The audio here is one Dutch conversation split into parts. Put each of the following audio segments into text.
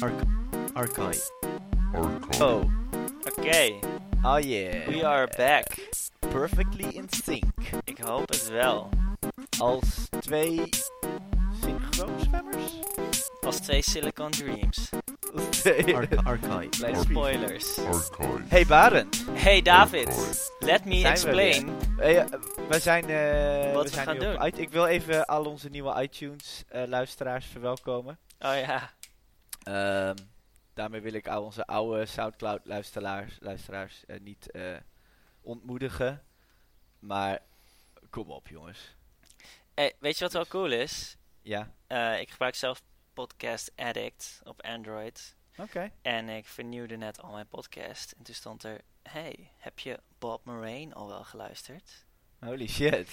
Archive. Oh, Oké, oh yeah. we are back. perfectly in sync. Ik hoop het wel. Als twee synchroonzwemmers? Als twee Silicon Dreams. Archive. Kleine Spoilers. Archive. Hey Barend, Hey David, let me Zijn we explain. hey, eh, we zijn, eh, Wat we we zijn gaan doen. i- Ik wil even al onze nieuwe iTunes eh, luisteraars verwelkomen. Oh ja, Ehm, daarmee wil ik al onze oude Soundcloud luisteraars, luisteraars eh, niet eh, ontmoedigen. Maar kom op jongens. hey, weet je wat wel cool is? Ja, Eh, ik gebruik zelf Podcast Addict op Android. oké. En ik vernieuwde net al mijn podcast. En toen stond er, hey, heb je Bob Moraine al wel geluisterd? Holy shit.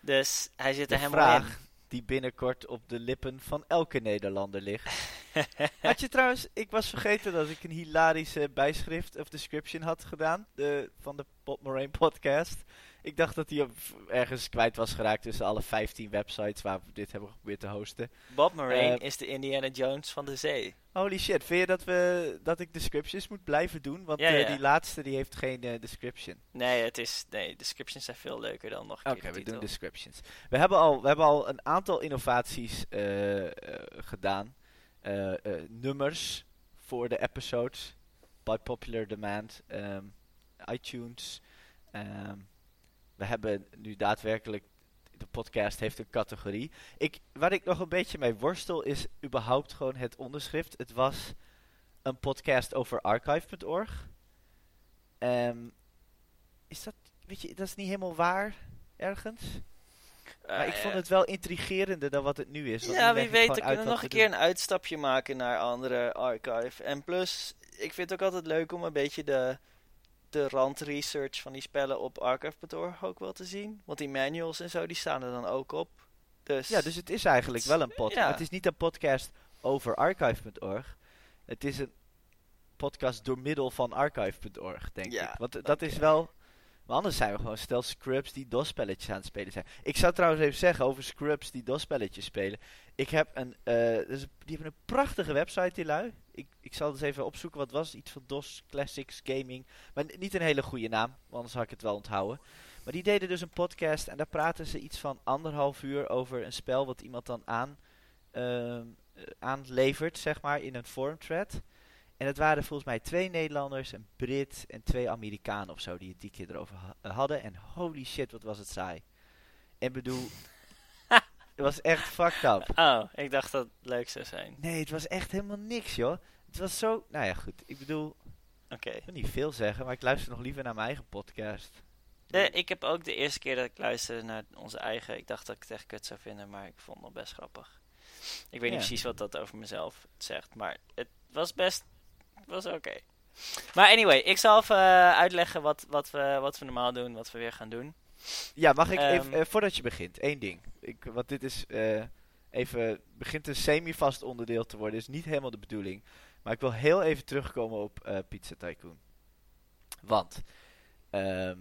Dus hij zit er helemaal vraag die binnenkort op de lippen van elke Nederlander ligt. Had je trouwens, ik was vergeten dat ik een hilarische bijschrift of description had gedaan de, van de Bob Moraine podcast. Ik dacht dat op- ergens kwijt was geraakt tussen alle 15 websites waar we dit hebben geprobeerd te hosten. Bob Moraine Eh, is de Indiana Jones van de zee. Holy shit, vind je dat, we, dat ik descriptions moet blijven doen? Want Ja, eh, die laatste die heeft geen eh, description. Nee, het is, nee, descriptions zijn veel leuker dan nog Oké, we doen descriptions. We hebben al, we hebben al een aantal innovaties gedaan. Nummers voor de episodes. By popular demand. ehm, iTunes. ehm, we hebben nu daadwerkelijk... De podcast heeft een categorie. Ik, waar ik nog een beetje mee worstel is überhaupt gewoon het onderschrift. Het was een podcast over archive.org. Ehm, is dat... Weet je, dat is niet helemaal waar ergens. Maar ik Eh, vond het wel intrigerender dan wat het nu is. Ja, wie weet, uit kunnen we nog een we keer een uitstapje maken naar andere archive. En plus, ik vind het ook altijd leuk om een beetje de, de randresearch van die spellen op archive.org ook wel te zien. Want die manuals en zo, die staan er dan ook op. Dus. Ja, dus het is eigenlijk wel een podcast. Ja. Het is niet een podcast over archive.org. Het is een podcast door middel van archive.org, denk Ja, ik. Want dat is wel... Maar anders zijn we gewoon stel Scrubs die DOS-spelletjes aan het spelen zijn. Ik zou trouwens even zeggen over Scrubs die DOS-spelletjes spelen. Ik heb een... dus die hebben een prachtige website, die lui. Ik, ik zal dus even opzoeken wat was. Iets van DOS Classics Gaming. Maar niet een hele goede naam, want anders had ik het wel onthouden. Maar die deden dus een podcast en daar praten ze iets van anderhalf uur over een spel wat iemand dan aan, ehm, eh, aanlevert, zeg maar, in een forum thread. En het waren volgens mij twee Nederlanders, een Brit en twee Amerikanen of zo die het die keer erover ha- eh, hadden. En holy shit, wat was het saai. En bedoel, het was echt fucked up. Oh, ik dacht dat het leuk zou zijn. Nee, het was echt helemaal niks, joh. Het was zo, nou ja, goed. Ik bedoel, Oké. ik wil niet veel zeggen, maar ik luister nog liever naar mijn eigen podcast. Nee, ik heb ook de eerste keer dat ik luisterde naar onze eigen, ik dacht dat ik het echt kut zou vinden, maar ik vond het nog best grappig. Ik weet niet precies wat dat over mezelf zegt, maar het was best, was oké. Maar anyway, ik zal even eh, uitleggen wat, wat, we, wat we normaal doen, wat we weer gaan doen. Ja, mag ik even, Ehm. eh, voordat je begint, één ding. Ik, want dit is eh, even, begint een semi-vast onderdeel te worden, is niet helemaal de bedoeling. Maar ik wil heel even terugkomen op Pizza Tycoon. Want, ehm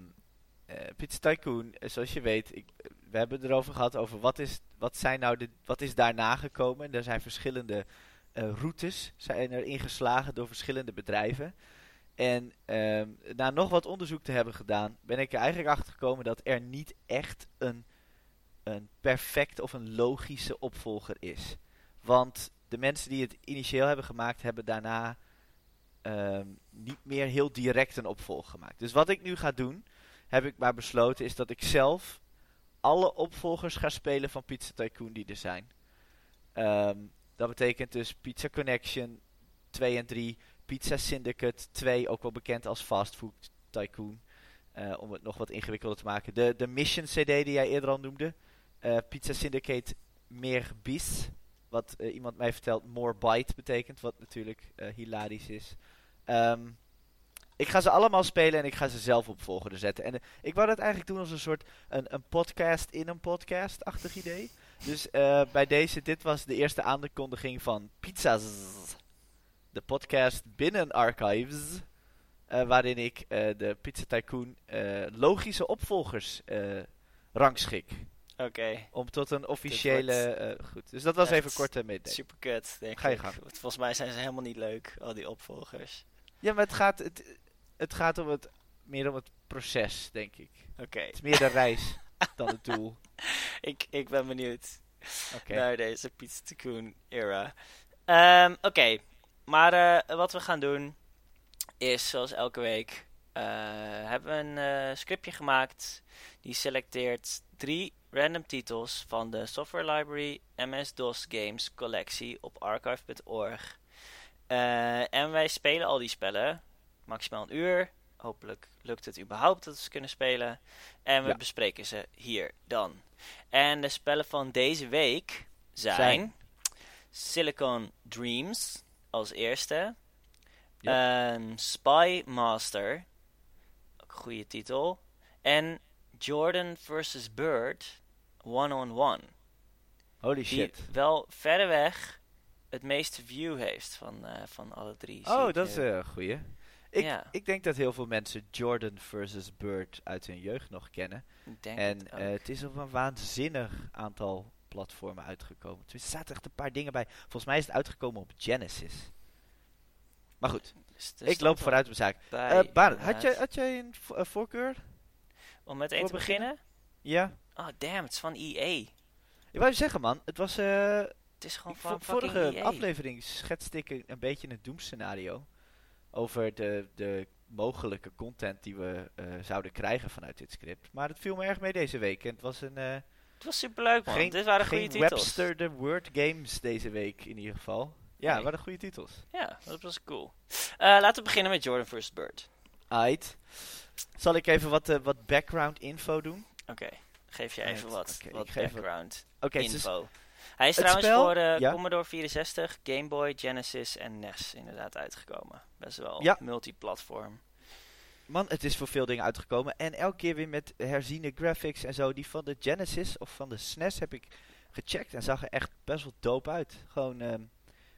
eh, Pizza Tycoon, zoals je weet, ik, we hebben het erover gehad over wat is, wat zijn nou de, wat is daarna gekomen. En er zijn verschillende routes, zijn er ingeslagen door verschillende bedrijven. En ehm, na nog wat onderzoek te hebben gedaan, ben ik er eigenlijk achter gekomen dat er niet echt een, een perfect of een logische opvolger is. Want de mensen die het initieel hebben gemaakt, hebben daarna ehm, niet meer heel direct een opvolger gemaakt. Dus wat ik nu ga doen, heb ik maar besloten, is dat ik zelf alle opvolgers ga spelen van Pizza Tycoon die er zijn. Ehm, dat betekent dus Pizza Connection 2 en 3, Pizza Syndicate 2, ook wel bekend als Fast Food Tycoon. eh, om het nog wat ingewikkelder te maken. De, de Mission CD die jij eerder al noemde. eh, Pizza Syndicate meer bis. Wat eh, iemand mij vertelt more bite betekent. Wat natuurlijk hilarisch is. Ehm, ik ga ze allemaal spelen en ik ga ze zelf op volgorde zetten. En ik wou dat eigenlijk doen als een soort een, een podcast in een podcast-achtig idee. Dus eh, bij deze, dit was de eerste aankondiging van Pizza's. De podcast binnen Archives. eh, waarin ik eh, de Pizza Tycoon logische opvolgers rangschik. Oké, Om tot een officiële... goed, dus dat was even kort uh, meedenken. super kut, denk Ga je ik. gang. Want volgens mij zijn ze helemaal niet leuk, al die opvolgers. Ja, maar het gaat, het, het gaat om het, meer om het proces, denk ik. Oké, Het is meer de reis dan het doel. ik, ik ben benieuwd Oké. naar deze Pizza Tycoon era. Ehm, Oké, maar eh, wat we gaan doen is, zoals elke week, eh, hebben we een eh, scriptje gemaakt. Die selecteert drie random titels van de Software Library MS-DOS Games collectie op archive.org. En wij spelen al die spellen, maximaal een uur. Hopelijk lukt het überhaupt dat we ze kunnen spelen. En we Ja. bespreken ze hier dan. En de spellen van deze week zijn, Zijn. Silicon Dreams als eerste. Ja. Ehm, Spy Master, ook een goede titel. En Jordan vs. Bird, One on One. Holy Die shit. wel verreweg het meeste view heeft van, eh, van alle drie. Oh, dat is een goeie. Ik, Ja. ik denk dat heel veel mensen Jordan versus Bird uit hun jeugd nog kennen. Ik denk En het eh, het is op een waanzinnig aantal platformen uitgekomen. Dus er zaten echt een paar dingen bij. Volgens mij is het uitgekomen op Genesis. Maar goed, Dus ik loop vooruit op mijn zaak. Barend, had, jij, had jij een vo- eh, voorkeur? Om meteen te voor beginnen? Ja. Oh, damn, het is van EA. Ik wou je zeggen, man. Het was... Het is gewoon van vorige EA. aflevering schetste ik een, een beetje een doemscenario. Over de, de mogelijke content die we eh, zouden krijgen vanuit dit script. Maar het viel me erg mee deze week. En het was een... eh, Het was superleuk, man. geen Dit waren goede titels. Webster the Word Games deze week in ieder geval. Ja, Nee. waren goede titels. Ja, dat was cool. Eh, laten we beginnen met Jordan vs. Bird. Aight. Zal ik even wat, wat background info doen? Oké, geef je even wat, wat wat- background Oké, dus info. Hij is het trouwens spel- voor de ja. Commodore 64, Game Boy, Genesis en NES inderdaad uitgekomen. Best wel Ja. multiplatform. man, het is voor veel dingen uitgekomen. En elke keer weer met herziene graphics en zo. Die van de Genesis of van de SNES heb ik gecheckt. En zag er echt best wel dope uit. Gewoon ehm,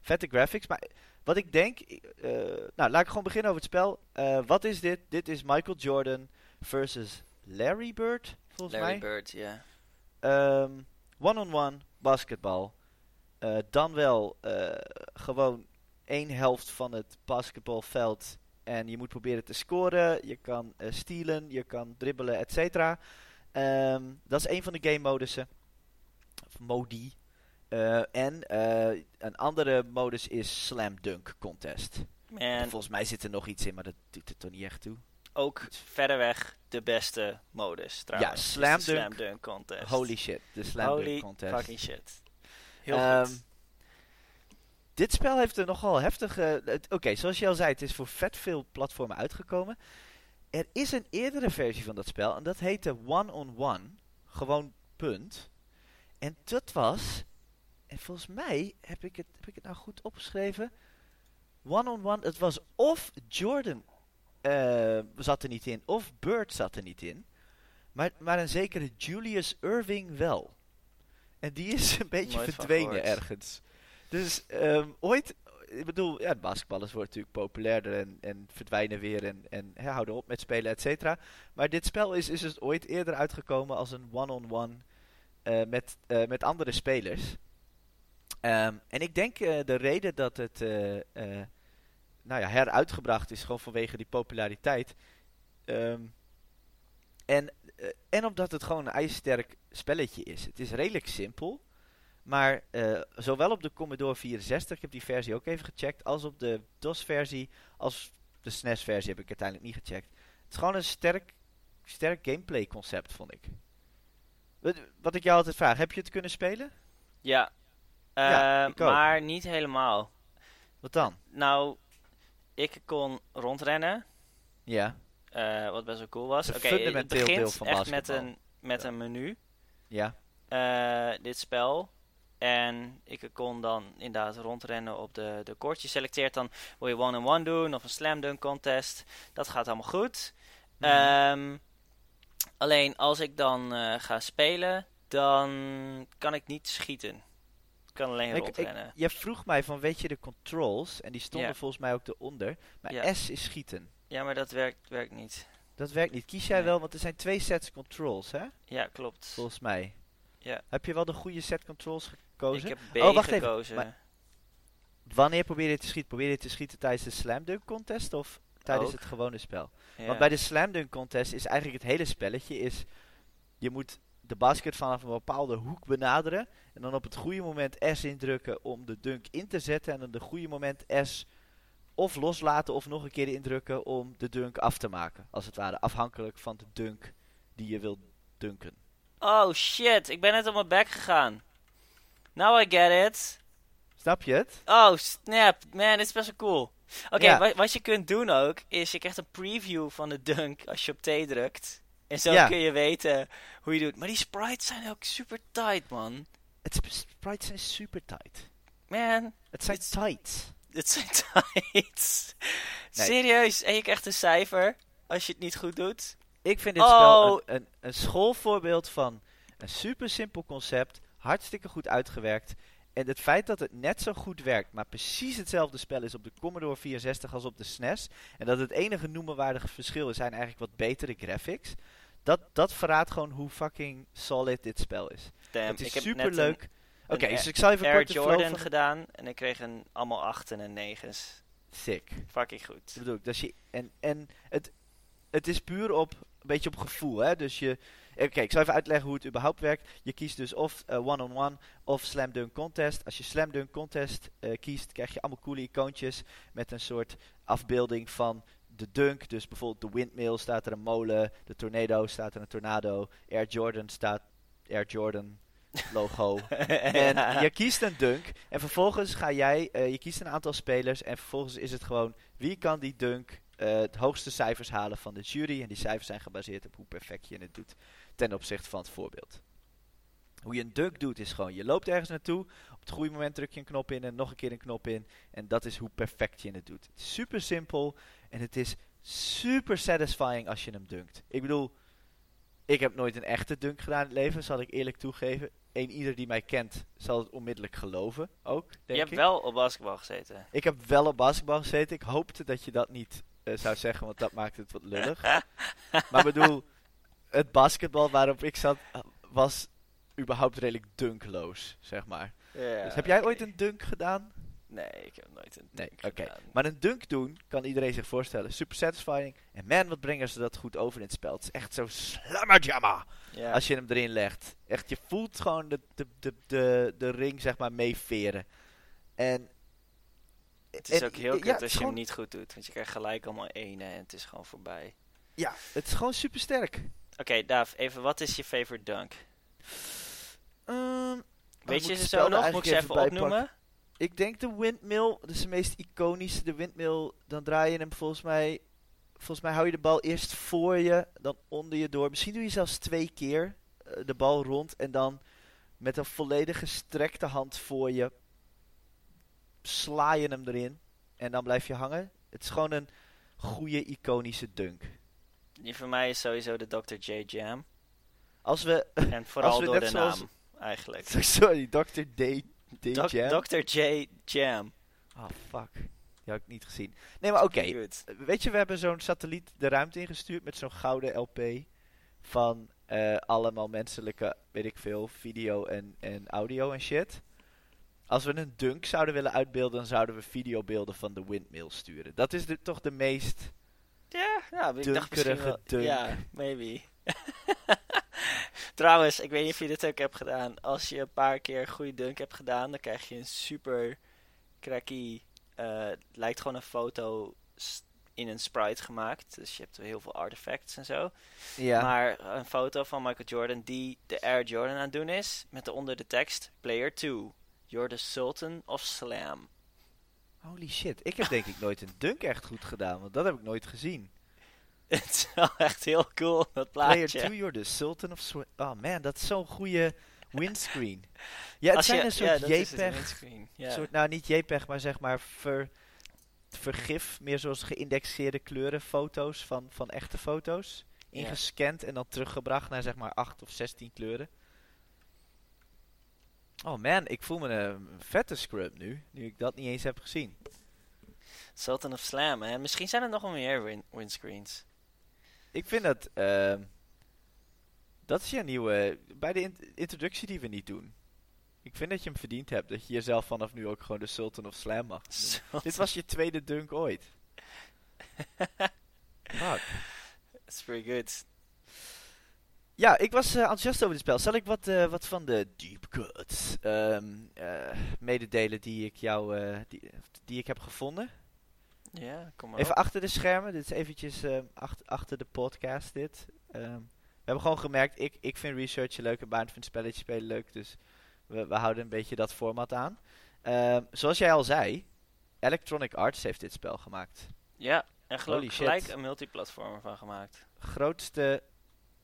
vette graphics. Maar wat ik denk... eh, nou, laat ik gewoon beginnen over het spel. Eh, wat is dit? Dit is Michael Jordan versus Larry Bird, volgens Larry mij. Bird, ja. Ehm, One-on-one basketbal. Eh, dan wel eh, gewoon één helft van het basketbalveld. En je moet proberen te scoren. Je kan eh stealen, je kan dribbelen, et cetera. Ehm, dat is één van de game modussen. Of modi. En een andere modus is Slam Dunk Contest. En Volgens mij zit er nog iets in, maar dat doet er toch niet echt toe. Ook verreweg de beste modus trouwens. is de Slam Dunk. Slam Dunk Contest. Holy shit, de Slam Holy Dunk Contest. fucking shit. Heel Ehm, goed. Dit spel heeft een nogal heftige. Oké, zoals je al zei, het is voor vet veel platformen uitgekomen. Er is een eerdere versie van dat spel en dat heette One-on-One. Gewoon punt. En dat was. En volgens mij heb ik het, heb ik het nou goed opgeschreven. One-on-one, het was of Jordan eh, zat er niet in, of Bird zat er niet in. Maar, maar een zekere Julius Irving wel. En die is een beetje Nooit verdwenen ergens. Dus ehm, ooit, ik bedoel, ja, basketballers worden natuurlijk populairder en, en verdwijnen weer en, en hè, houden op met spelen, et cetera. Maar dit spel is, is dus ooit eerder uitgekomen als een one-on-one eh, met, eh, met andere spelers. Ehm, en ik denk de reden dat het nou ja, heruitgebracht is, gewoon vanwege die populariteit. Ehm, en, eh, en omdat het gewoon een ijzersterk spelletje is. Het is redelijk simpel. Maar eh, zowel op de Commodore 64, ik heb die versie ook even gecheckt, als op de DOS-versie, als de SNES-versie heb ik uiteindelijk niet gecheckt. Het is gewoon een sterk, sterk gameplay-concept, vond ik. Wat, wat ik jou altijd vraag, heb je het kunnen spelen? Ja, ja, Eh, maar niet helemaal. Wat dan? Nou, ik kon rondrennen, Ja, eh, wat best wel cool was. Oké, een het begint deel van echt met een, met Ja. een menu, ja, eh, dit spel. En ik kon dan inderdaad rondrennen op de, de. Je selecteert dan, wil je one-on-one doen of een slam dunk contest. Dat gaat allemaal goed. Mhm. Ehm, alleen als ik dan eh, ga spelen, dan kan ik niet schieten. Ik kan alleen Ik- ik- rondrennen. Je vroeg mij van, weet je de controls? En die stonden Ja. volgens mij ook eronder. Maar Ja. S is schieten. Ja, maar dat werkt, werkt niet. Dat werkt niet. Kies jij Nee. wel, want er zijn twee sets controls, hè? Ja, klopt. Volgens mij. Ja. Heb je wel de goede set controls Ik gekozen? heb B Oh, wacht even, gekozen. maar- Wanneer probeer je te schieten? Probeer je te schieten tijdens de Slam Dunk Contest of tijdens Ook. het gewone spel? Ja. Want bij de Slam Dunk Contest is eigenlijk het hele spelletje is... Je moet de basket vanaf een bepaalde hoek benaderen. En dan op het goede moment S indrukken om de dunk in te zetten. En dan de goede moment S of loslaten of nog een keer indrukken om de dunk af te maken. Als het ware, afhankelijk van de dunk die je wilt dunken. Oh shit, ik ben net op mijn bek gegaan. Now I get it. Snap je het? Oh snap, man, dit is best wel cool. Oké, Ja. wa- wat je kunt doen ook, is je krijgt een preview van de dunk als je op T drukt. En zo Ja. kun je weten hoe je doet. Maar die sprites zijn ook super tight, man. Het sp- sprites zijn super tight. Man, Het zijn tight. dit zijn tight. Nee. Serieus, en je krijgt een cijfer als je het niet goed doet. Ik vind dit Oh. spel een, een, een schoolvoorbeeld van een super simpel concept, hartstikke goed uitgewerkt. En het feit dat het net zo goed werkt, maar precies hetzelfde spel is op de Commodore 64 als op de SNES. En dat het enige noemenwaardige verschil is, zijn eigenlijk wat betere graphics. Dat, dat verraadt gewoon hoe fucking solid dit spel is. Damn, het is super leuk. Oké, een dus ik zal even Air kort Jordan van... gedaan en ik kreeg een, allemaal achten en negens. Sick. Fucking goed. Dat bedoel ik. Dat je, en en het, het is puur op een beetje op gevoel. Hè? Dus je. Oké, ik zal even uitleggen hoe het überhaupt werkt. Je kiest dus of eh, one-on-one of Slam Dunk Contest. Als je Slam Dunk Contest eh, kiest, krijg je allemaal coole icoontjes met een soort afbeelding van de dunk. Dus bijvoorbeeld de windmill staat er een molen, de tornado staat er een tornado, Air Jordan staat Air Jordan logo. En je kiest een dunk. En vervolgens ga jij, eh, je kiest een aantal spelers. En vervolgens is het gewoon wie kan die dunk eh, het hoogste cijfers halen van de jury. En die cijfers zijn gebaseerd op hoe perfect je het doet ten opzichte van het voorbeeld. Hoe je een dunk doet is gewoon, je loopt ergens naartoe. Op het goede moment druk je een knop in en nog een keer een knop in. En dat is hoe perfect je het doet. Het is super simpel en het is super satisfying als je hem dunkt. Ik bedoel, ik heb nooit een echte dunk gedaan in het leven, zal ik eerlijk toegeven. Eén ieder die mij kent zal het onmiddellijk geloven, ook, denk je hebt ik. wel op basketbal gezeten. Ik heb wel op basketbal gezeten. Ik hoopte dat je dat niet eh, zou zeggen, want dat maakt het wat lullig. maar bedoel, het basketbal waarop ik zat eh, was überhaupt redelijk dunkloos, zeg maar. Ja, dus heb jij ooit een dunk gedaan? Nee, ik heb nooit een Nee, dunk gedaan. Maar een dunk doen kan iedereen zich voorstellen. Super satisfying. En man, wat brengen ze dat goed over in het spel. Het is echt zo slammerjammer Ja. als je hem erin legt. Echt, je voelt gewoon de, de, de, de, de ring, zeg maar, meeveren. En... het is en- ook heel kut als je hem niet goed doet. Want je krijgt gelijk allemaal ene en het is gewoon voorbij. Ja, het is gewoon super sterk. Oké, Daaf, even wat is je favorite dunk? Ehm, Weet je ze zo nog? Moet eigenlijk ik ze even opnoemen? ik denk de windmill, dat is de meest iconische. De windmill, dan draai je hem volgens mij... Volgens mij hou je de bal eerst voor je, dan onder je door. Misschien doe je zelfs twee keer eh, de bal rond en dan met een volledig gestrekte hand voor je sla je hem erin en dan blijf je hangen. Het is gewoon een goede iconische dunk. Die van mij is sowieso de Dr. J Jam. Als we... En vooral we door net de zoals- naam, eigenlijk. Sorry, Dr. D. D. Doc- Jam? Dr. J Jam. Oh, fuck. Die had ik niet gezien. Nee, maar oké. Weet je, we hebben zo'n satelliet de ruimte ingestuurd met zo'n gouden LP van eh, allemaal menselijke, weet ik veel, video en, en audio en shit. Als we een dunk zouden willen uitbeelden, dan zouden we videobeelden van de windmill sturen. Dat is de, toch de meest... Ja, ja ik dacht misschien wel... dunk. Ja, maybe. Trouwens, ik weet niet of je dit ook hebt gedaan. Als je een paar keer een goede dunk hebt gedaan, dan krijg je een super cracky... eh, lijkt gewoon een foto in een sprite gemaakt. Dus je hebt heel veel artifacts en zo. Ja, Maar een foto van Michael Jordan die de Air Jordan aan het doen is. Met onder de tekst: Player 2. You're the Sultan of Slam. holy shit. Ik heb denk ik nooit een dunk echt goed gedaan, want dat heb ik nooit gezien. Het is wel echt heel cool, dat Player plaatje. 2, you're the sultan of... Swi- Oh man, dat is zo'n goede windscreen. Ja, het Als zijn je- een soort ja, JPEG. Ja. soort, nou niet JPEG, maar zeg maar ver, vergif, meer zoals geïndexeerde kleuren foto's van, van echte foto's. Ingescand en dan teruggebracht naar zeg maar 8 of 16 kleuren. Oh man, ik voel me een vette scrub nu, nu ik dat niet eens heb gezien. Sultan of Slam, hè? Misschien zijn er nog wel meer win windscreens. Ik vind dat, ehm, Dat is je nieuwe... Bij de in- introductie die we niet doen. Ik vind dat je hem verdiend hebt. Dat je jezelf vanaf nu ook gewoon de Sultan of Slam mag. Dit was je tweede dunk ooit. Fuck. That's pretty good. Ja, ik was eh, enthousiast over dit spel. Zal ik wat, eh, wat van de deep cuts ehm, eh, mededelen die ik jou die, die ik heb gevonden? Ja, kom maar Even op. achter de schermen. Dit is eventjes eh, achter, achter de podcast dit. Ehm, we hebben gewoon gemerkt, ik, ik vind researchen leuk en Baan vindt spelletje spelen leuk. Dus we, we houden een beetje dat format aan. Ehm, zoals jij al zei, Electronic Arts heeft dit spel gemaakt. Ja, en geloof ik gelijk shit. een multiplatform van gemaakt. Grootste,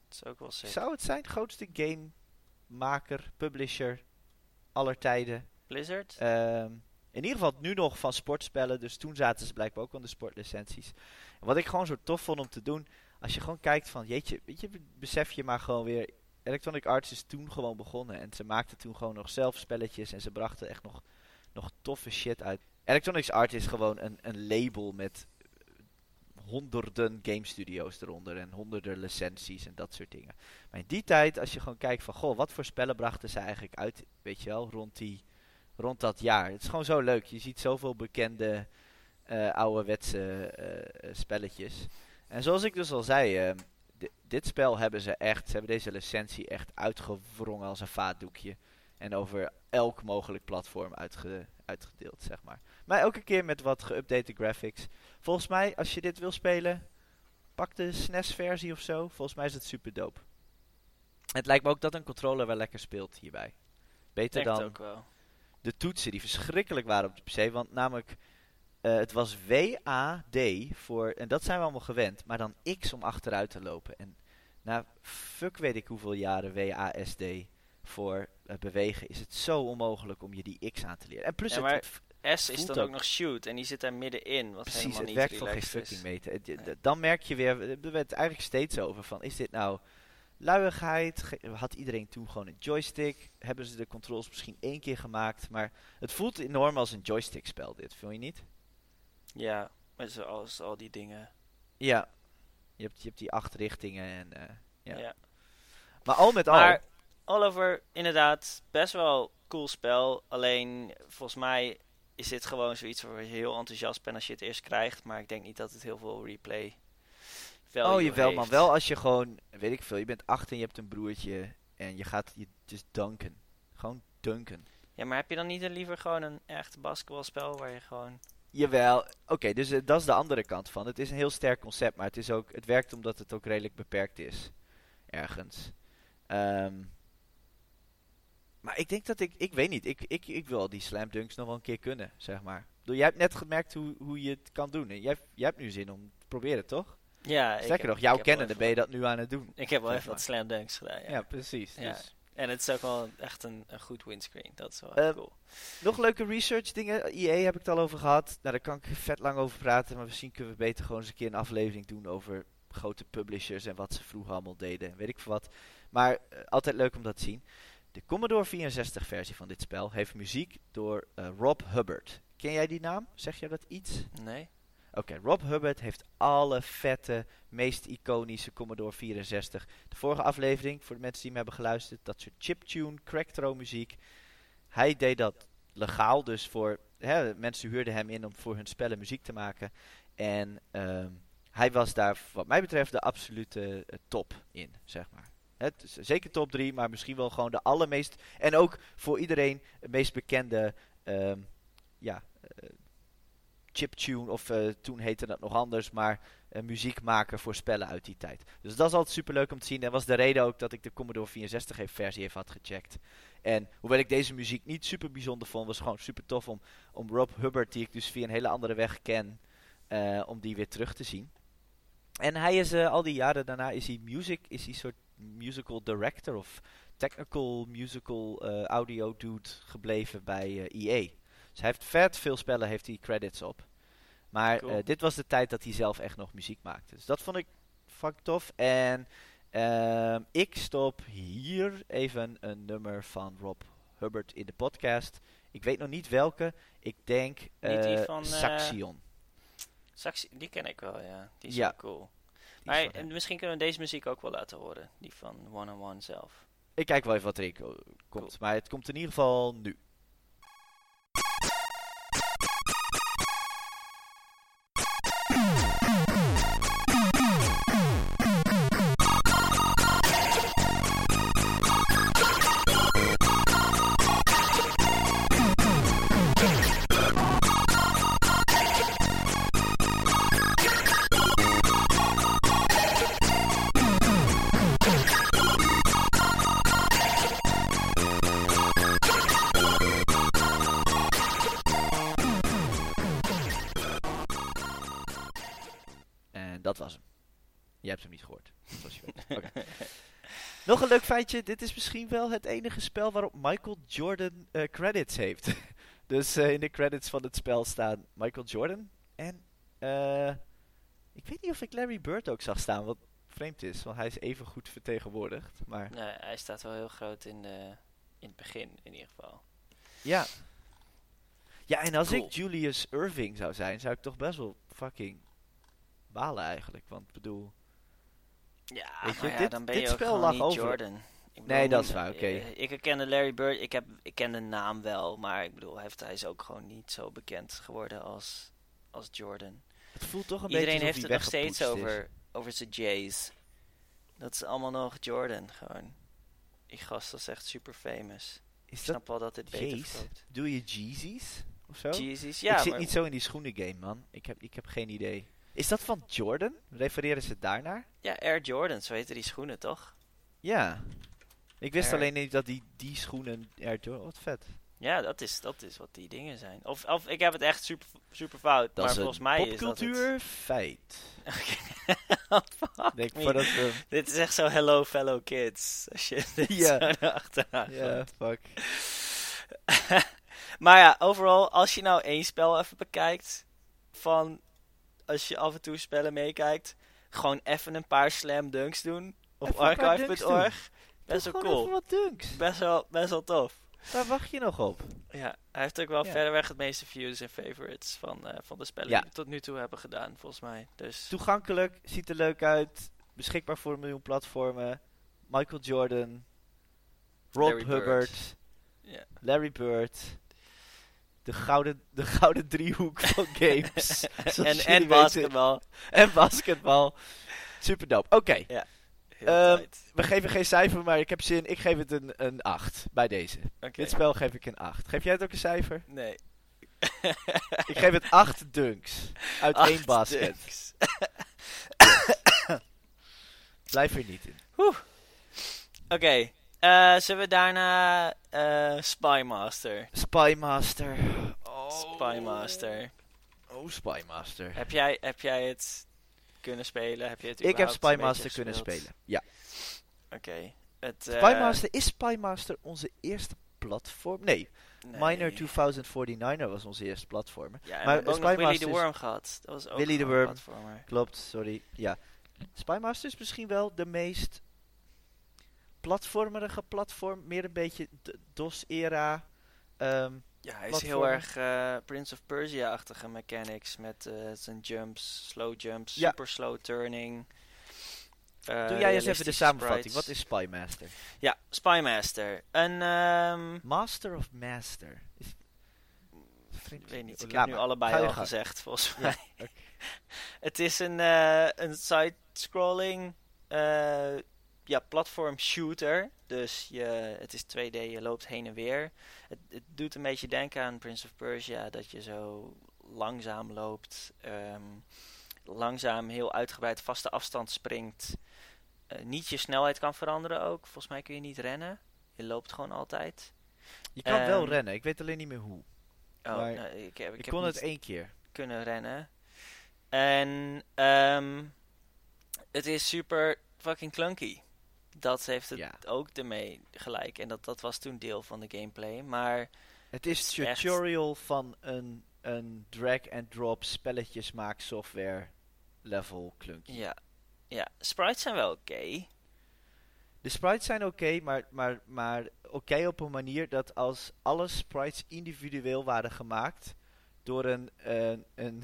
Dat is ook wel sick. zou het zijn, grootste gamemaker, publisher aller tijden. Blizzard? Ehm, in ieder geval nu nog van sportspellen. Dus toen zaten ze blijkbaar ook de sportlicenties. En wat ik gewoon zo tof vond om te doen. Als je gewoon kijkt van, jeetje, weet je, besef je maar gewoon weer. Electronic Arts is toen gewoon begonnen. En ze maakten toen gewoon nog zelf spelletjes. En ze brachten echt nog, nog toffe shit uit. Electronic Arts is gewoon een, een label met honderden game studios eronder. En honderden licenties en dat soort dingen. Maar in die tijd, als je gewoon kijkt van, goh, wat voor spellen brachten ze eigenlijk uit, weet je wel, rond die rond dat jaar. Het is gewoon zo leuk. Je ziet zoveel bekende eh ouderwetse eh, spelletjes. En zoals ik dus al zei, eh, di- dit spel hebben ze echt, ze hebben deze licentie echt uitgewrongen als een vaatdoekje. En over elk mogelijk platform uitge- uitgedeeld, zeg maar. Maar elke keer met wat geüpdate graphics. Volgens mij, als je dit wil spelen, pak de SNES-versie of zo. Volgens mij is het super dope. Het lijkt me ook dat een controller wel lekker speelt hierbij. Beter Denk het dan ook wel. De toetsen die verschrikkelijk waren op de PC. Want namelijk, eh, het was WAD voor, en dat zijn we allemaal gewend, maar dan X om achteruit te lopen. En na fuck weet ik hoeveel jaren WASD voor eh, bewegen, is het zo onmogelijk om je die X aan te leren. En plus, Ja, het, S is dan ook- ook nog shoot en die zit daar middenin, wat precies, helemaal het niet werkt voor geen fucking meter. Dan merk je weer, we hebben het eigenlijk steeds over van, is dit nou luiigheid? Had iedereen toen gewoon een joystick? Hebben ze de controls misschien één keer gemaakt? Maar het voelt enorm als een joystick spel dit, vind je niet? Ja, met zoals al die dingen. Ja. Je hebt, je hebt die acht richtingen en eh, ja. Ja. Maar al met al, Maar all over, inderdaad, best wel cool spel. Alleen, volgens mij is dit gewoon zoiets waar je heel enthousiast bent als je het eerst krijgt. Maar ik denk niet dat het heel veel replay value oh jawel man, heeft. wel als je gewoon, weet ik veel, je bent acht en je hebt een broertje en je gaat je just dunken. Gewoon dunken. Ja, maar heb je dan niet liever gewoon een echt basketbalspel waar je gewoon... Jawel, oké, dus eh, dat is de andere kant van. Het is een heel sterk concept, maar het, is ook, het werkt omdat het ook redelijk beperkt is. Ergens. Ehm, maar ik denk dat ik, ik weet niet, ik, ik, ik wil die slam dunks nog wel een keer kunnen, zeg maar. Jij hebt net gemerkt hoe, hoe je het kan doen. En jij, jij hebt nu zin om te proberen, toch? Ja, Sterker nog, jouw kennende ben je dat nu aan het doen. Ik heb wel even wat maar. slam dunks gedaan, ja. Ja, precies. Ja. Dus. En het is ook wel echt een, een goed windscreen. Dat is wel Eh, echt cool. Nog leuke research dingen. EA heb ik het al over gehad. Nou, daar kan ik vet lang over praten. Maar misschien kunnen we beter gewoon eens een keer een aflevering doen over grote publishers en wat ze vroeger allemaal deden. Weet ik veel wat. Maar eh, altijd leuk om dat te zien. De Commodore 64 versie van dit spel heeft muziek door eh, Rob Hubbard. Ken jij die naam? Zeg jij dat iets? Nee? Oké, Rob Hubbard heeft alle vette, meest iconische Commodore 64. De vorige aflevering, voor de mensen die me hebben geluisterd, dat soort chiptune, crackthrow muziek. Hij deed dat legaal, dus voor hè, mensen huurden hem in om voor hun spellen muziek te maken. En ehm, hij was daar, wat mij betreft, de absolute eh, top in, zeg maar. Het zeker top 3, maar misschien wel gewoon de allermeest. En ook voor iedereen het meest bekende ehm, ja, eh, chiptune, of eh, toen heette dat nog anders, maar eh, muziek maken voor spellen uit die tijd. Dus dat is altijd super leuk om te zien. En was de reden ook dat ik de Commodore 64 heeft- versie even had gecheckt. En hoewel ik deze muziek niet super bijzonder vond, was het gewoon super tof om, om Rob Hubbard, die ik dus via een hele andere weg ken, eh, om die weer terug te zien. En hij is al die jaren daarna is hij music, is hij soort musical director of technical musical audio dude gebleven bij EA. Dus hij heeft vet veel spellen heeft hij credits op. Maar Cool. eh, dit was de tijd dat hij zelf echt nog muziek maakte. Dus dat vond ik fucking tof. En ehm, ik stop hier even een nummer van Rob Hubbard in de podcast. Ik weet nog niet welke. Ik denk die eh, van, eh, Saxion. Saxi, die ken ik wel, ja. Die is Ja. cool. Die Maar misschien kunnen we deze muziek ook wel laten horen. Die van One on One zelf. Ik kijk wel even wat erin ko- komt. Maar het komt in ieder geval nu. Feitje. Dit is misschien wel het enige spel waarop Michael Jordan eh, credits heeft. dus eh, in de credits van het spel staan Michael Jordan. En eh, ik weet niet of ik Larry Bird ook zag staan. Wat vreemd is, want hij is even goed vertegenwoordigd. Maar Nee, hij staat wel heel groot in, de, in het begin in ieder geval. ja. Ja, en als Cool. ik Julius Irving zou zijn, zou ik toch best wel fucking balen eigenlijk. Want ik bedoel... Ja, Weet je, maar ja, dit- dan ben dit je ook spel lag over- Jordan. Nee, dat is waar, oké. eh, Ik herkende Larry Bird, ik, heb, ik ken de naam wel, maar ik bedoel, hij, heeft, hij is ook gewoon niet zo bekend geworden als, als Jordan. Het voelt toch een Iedereen beetje heeft alsof het nog steeds is. over, over zijn Jays. Dat is allemaal nog Jordan, gewoon. Die gast was echt super famous. Ik Is snap wel dat dit beter verkoopt. doe je Jeezys of zo? Jeezys, ja, ik zit maar- niet zo in die schoenen game, man. Ik heb, ik heb geen idee. Is dat van Jordan? Refereren ze daarnaar? ja, Air Jordan, zo heten die schoenen toch? Ja. Ik wist Air. alleen niet dat die, die schoenen Air Jordan... Wat vet. Ja, dat is, dat is wat die dingen zijn. Of, of ik heb het echt super, super fout, Dat maar volgens mij is dat het... popcultuur feit. Denk voordat we... Dit is echt zo hello fellow kids. Als je dit Ja. zo achteraan Ja, fuck. maar ja, overal, als je nou één spel even bekijkt, van als je af en toe spellen meekijkt, gewoon even een paar slam dunks doen op archive.org. Best wel cool. wat dunks. Best wel, best wel tof. Waar wacht je nog op? Ja, hij heeft ook wel Ja. verder weg het meeste views en favorites van, eh, van de spellen Ja. die we tot nu toe hebben gedaan, volgens mij. Dus Toegankelijk, ziet er leuk uit. Beschikbaar voor een miljoen platformen. Michael Jordan. Rob Larry Bird. Hubbard. Larry Bird. De gouden, de gouden driehoek van games. En, en basketbal. En basketbal. Super dope. Oké, Heel Ehm, we geven geen cijfer, maar ik heb zin. Ik geef het een, een 8 bij deze. Dit spel geef ik een 8. Geef jij het ook een cijfer? Nee. Ik geef het 8 dunks. Uit één basket. dunks. Blijf er niet in. Oké, eh, zullen we daarna eh Spymaster? Spymaster. Oh. Spymaster. Oh, Spymaster. Heb jij, heb jij het kunnen spelen? Heb je het Ik heb Spymaster kunnen spelen. Ja. Oké. Het, eh, Spymaster, is Spymaster onze eerste platform? Nee, nee. Miner 2049er was onze eerste platformer. Ja, maar we hebben Willy the Worm gehad. Dat was ook Willy the Worm. platformer. Klopt, sorry. Ja. Spymaster is misschien wel de meest platformerige platform. Meer een beetje DOS-era. Ehm, Ja, hij is heel erg eh, Prince of Persia-achtige mechanics met eh, zijn jumps, slow jumps, Ja. super slow turning. Doe eh, jij eens even de samenvatting. sprites. Wat is Spymaster? Ja, Spymaster. Een, ehm, Master of Master? Is... Ik weet niet, ik Laat heb nu allebei al gezegd, volgens Ja, mij. Het is een, een side-scrolling ja, platform shooter. Dus je, het is 2D, je loopt heen en weer. Het, het doet een beetje denken aan Prince of Persia, dat je zo langzaam loopt. ehm, langzaam, heel uitgebreid, vaste afstand springt. Eh, niet je snelheid kan veranderen ook. Volgens mij kun je niet rennen. Je loopt gewoon altijd. Je kan wel Ehm, rennen, ik weet alleen niet meer hoe. Oh, Maar nou, ik, heb, ik, Ik, heb kon het één keer. kunnen rennen. En ehm, het is super fucking clunky. Dat heeft het Ja. ook ermee gelijk. En dat, dat was toen deel van de gameplay. Maar Het is echt- tutorial van een, een drag-and-drop spelletjesmaak software level clunky. ja, ja sprites zijn wel oké. De sprites zijn oké, maar, maar, maar oké op een manier dat als alle sprites individueel waren gemaakt door een, een, een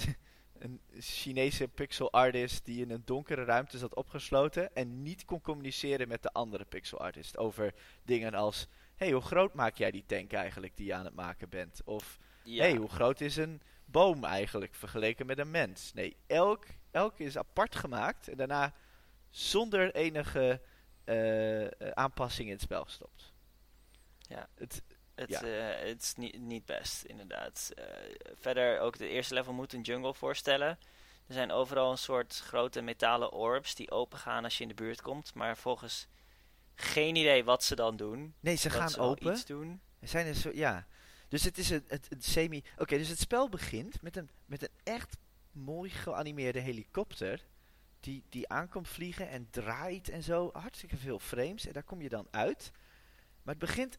een Chinese pixel artist die in een donkere ruimte zat opgesloten en niet kon communiceren met de andere pixel artist over dingen als hey, hoe groot maak jij die tank eigenlijk die je aan het maken bent? Of Ja. hey, hoe groot is een boom eigenlijk vergeleken met een mens? Nee, elk, elk is apart gemaakt en daarna zonder enige eh, aanpassing in het spel gestopt. Ja. Het, Het, Ja. eh, het is niet, niet best, inderdaad. Eh, verder, ook het eerste level moet een jungle voorstellen. Er zijn overal een soort grote metalen orbs die opengaan als je in de buurt komt. Maar volgens geen idee wat ze dan doen. nee, ze dat gaan ze open. iets doen. Er zijn er zo, ja. Dus het is een semi. Oké, dus het spel begint met een, met een echt mooi geanimeerde helikopter. Die, die aankomt vliegen en draait en zo. Hartstikke veel frames. En daar kom je dan uit. Maar het begint,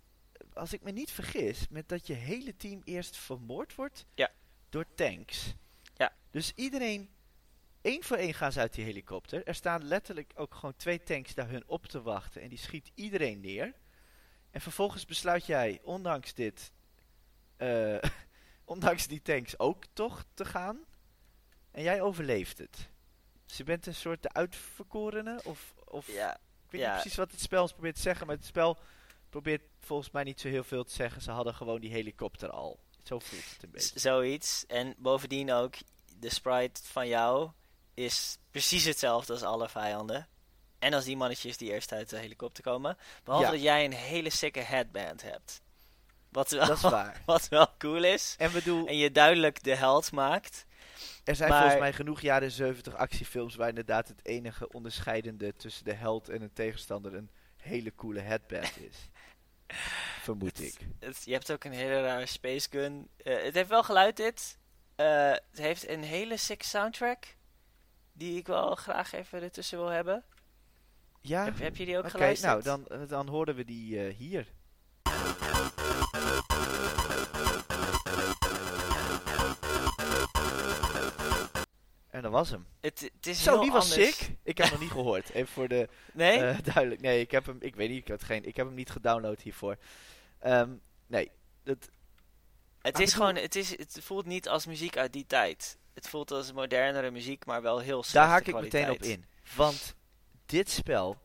als ik me niet vergis, met dat je hele team eerst vermoord wordt Ja. door tanks. Ja. Dus iedereen, één voor één gaan ze uit die helikopter. Er staan letterlijk ook gewoon twee tanks daar hun op te wachten. En die schiet iedereen neer. En vervolgens besluit jij, ondanks dit, eh, ondanks die tanks ook toch te gaan. En jij overleeft het. Dus je bent een soort de uitverkorene, of, of Ja, ik weet ja. niet precies wat het spel ons probeert te zeggen, maar het spel probeert volgens mij niet zo heel veel te zeggen. Ze hadden gewoon die helikopter al. Zo voelt het een z- beetje. zoiets. En bovendien ook, de sprite van jou is precies hetzelfde als alle vijanden. En als die mannetjes die eerst uit de helikopter komen. Behalve Ja. dat jij een hele sikke headband hebt. Wat wel, Dat is waar. wat wel cool is. En bedoel, En je duidelijk de held maakt. er zijn maar- volgens mij genoeg jaren 70 actiefilms waar inderdaad het enige onderscheidende tussen de held en een tegenstander een hele coole headband is. Vermoed ik. Het, je hebt ook een hele rare space gun. Eh, het heeft wel geluid dit. Eh, het heeft een hele sick soundtrack. Die ik wel graag even ertussen wil hebben. Ja, Heb, heb je die ook oké, geluisterd? nou dan, eh, dan horen we die eh, hier. Was hem. Het, het is Zo, heel die was anders. sick. Ik heb hem nog niet gehoord. Even voor de Nee? eh, duidelijk. Nee, ik heb hem. Ik weet niet. Ik, had geen, ik heb hem niet gedownload hiervoor. Ehm, nee, dat, het maar is gewoon, het, is, het voelt niet als muziek uit die tijd. Het voelt als modernere muziek, maar wel heel slechte daar haak ik kwaliteit. meteen op in. Want dit spel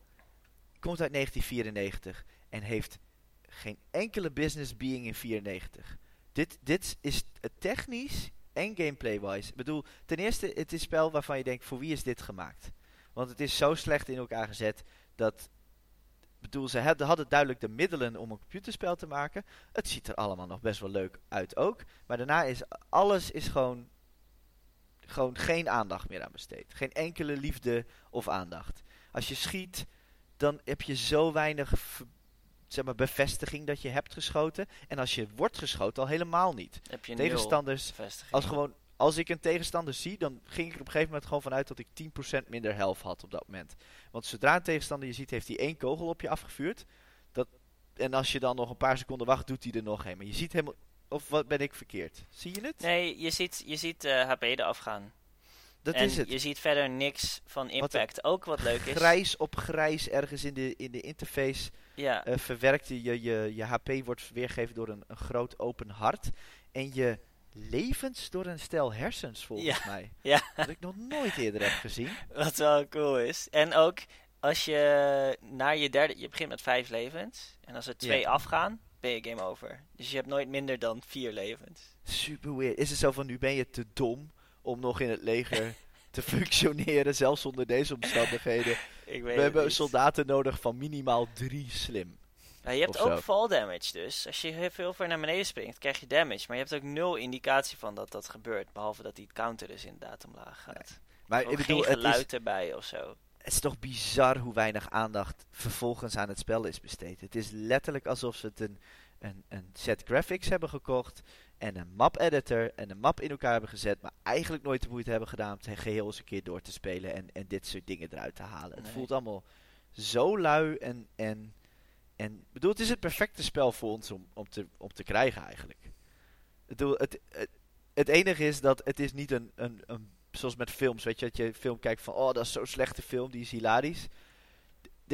komt uit 1994 en heeft geen enkele business being in 94. Dit, dit is het technisch en gameplay-wise. Ik bedoel, ten eerste, het is een spel waarvan je denkt, voor wie is dit gemaakt? Want het is zo slecht in elkaar gezet dat... bedoel, ze hadden, duidelijk de middelen om een computerspel te maken. Het ziet er allemaal nog best wel leuk uit ook. Maar daarna is alles is gewoon, gewoon geen aandacht meer aan besteed. Geen enkele liefde of aandacht. Als je schiet, dan heb je zo weinig zeg maar, bevestiging dat je hebt geschoten. En als je wordt geschoten, al helemaal niet. Heb je Tegenstanders, als, gewoon, als ik een tegenstander zie, dan ging ik er op een gegeven moment gewoon vanuit dat ik 10% minder health had op dat moment. Want zodra een tegenstander je ziet, heeft hij één kogel op je afgevuurd. Dat, en als je dan nog een paar seconden wacht, doet hij er nog een. Maar je ziet helemaal... Of wat ben ik verkeerd? Zie je het? Nee, je ziet, je ziet eh, HP eraf gaan. dat en is het. je ziet verder niks van impact. Ook wat leuk is. Grijs op grijs ergens in de, in de interface Ja, eh verwerkt. Je, je, je, je HP wordt weergegeven door een, een groot open hart. En je levens door een stel hersens, volgens mij. ja. Wat ik nog nooit eerder heb gezien. Wat wel cool is. En ook als je naar je derde, je begint met vijf levens. En als er twee Ja. afgaan, ben je game over. Dus je hebt nooit minder dan vier levens. Super weird. Is het zo van, nu ben je te dom om nog in het leger te functioneren, zelfs onder deze omstandigheden. Ik weet We hebben niet. soldaten nodig van minimaal drie slim. Nou, je hebt ook zo. fall damage dus. Als je heel veel ver naar beneden springt, krijg je damage. Maar je hebt ook nul indicatie van dat dat gebeurt. Behalve dat die counter dus inderdaad omlaag gaat. Maar ik bedoel, geen het is, erbij of zo. het is toch bizar hoe weinig aandacht vervolgens aan het spel is besteed. Het is letterlijk alsof ze het een, een, een set graphics hebben gekocht en een map editor en een map in elkaar hebben gezet, maar eigenlijk nooit de moeite hebben gedaan om het geheel eens een keer door te spelen en, en dit soort dingen eruit te halen. Het voelt allemaal zo lui en, en, en bedoel, het is het perfecte spel voor ons om, om, te, om te krijgen eigenlijk. Bedoel, het, het, het enige is dat het is niet een, een, een zoals met films, weet je, dat je een film kijkt van, oh, dat is zo'n slechte film, die is hilarisch.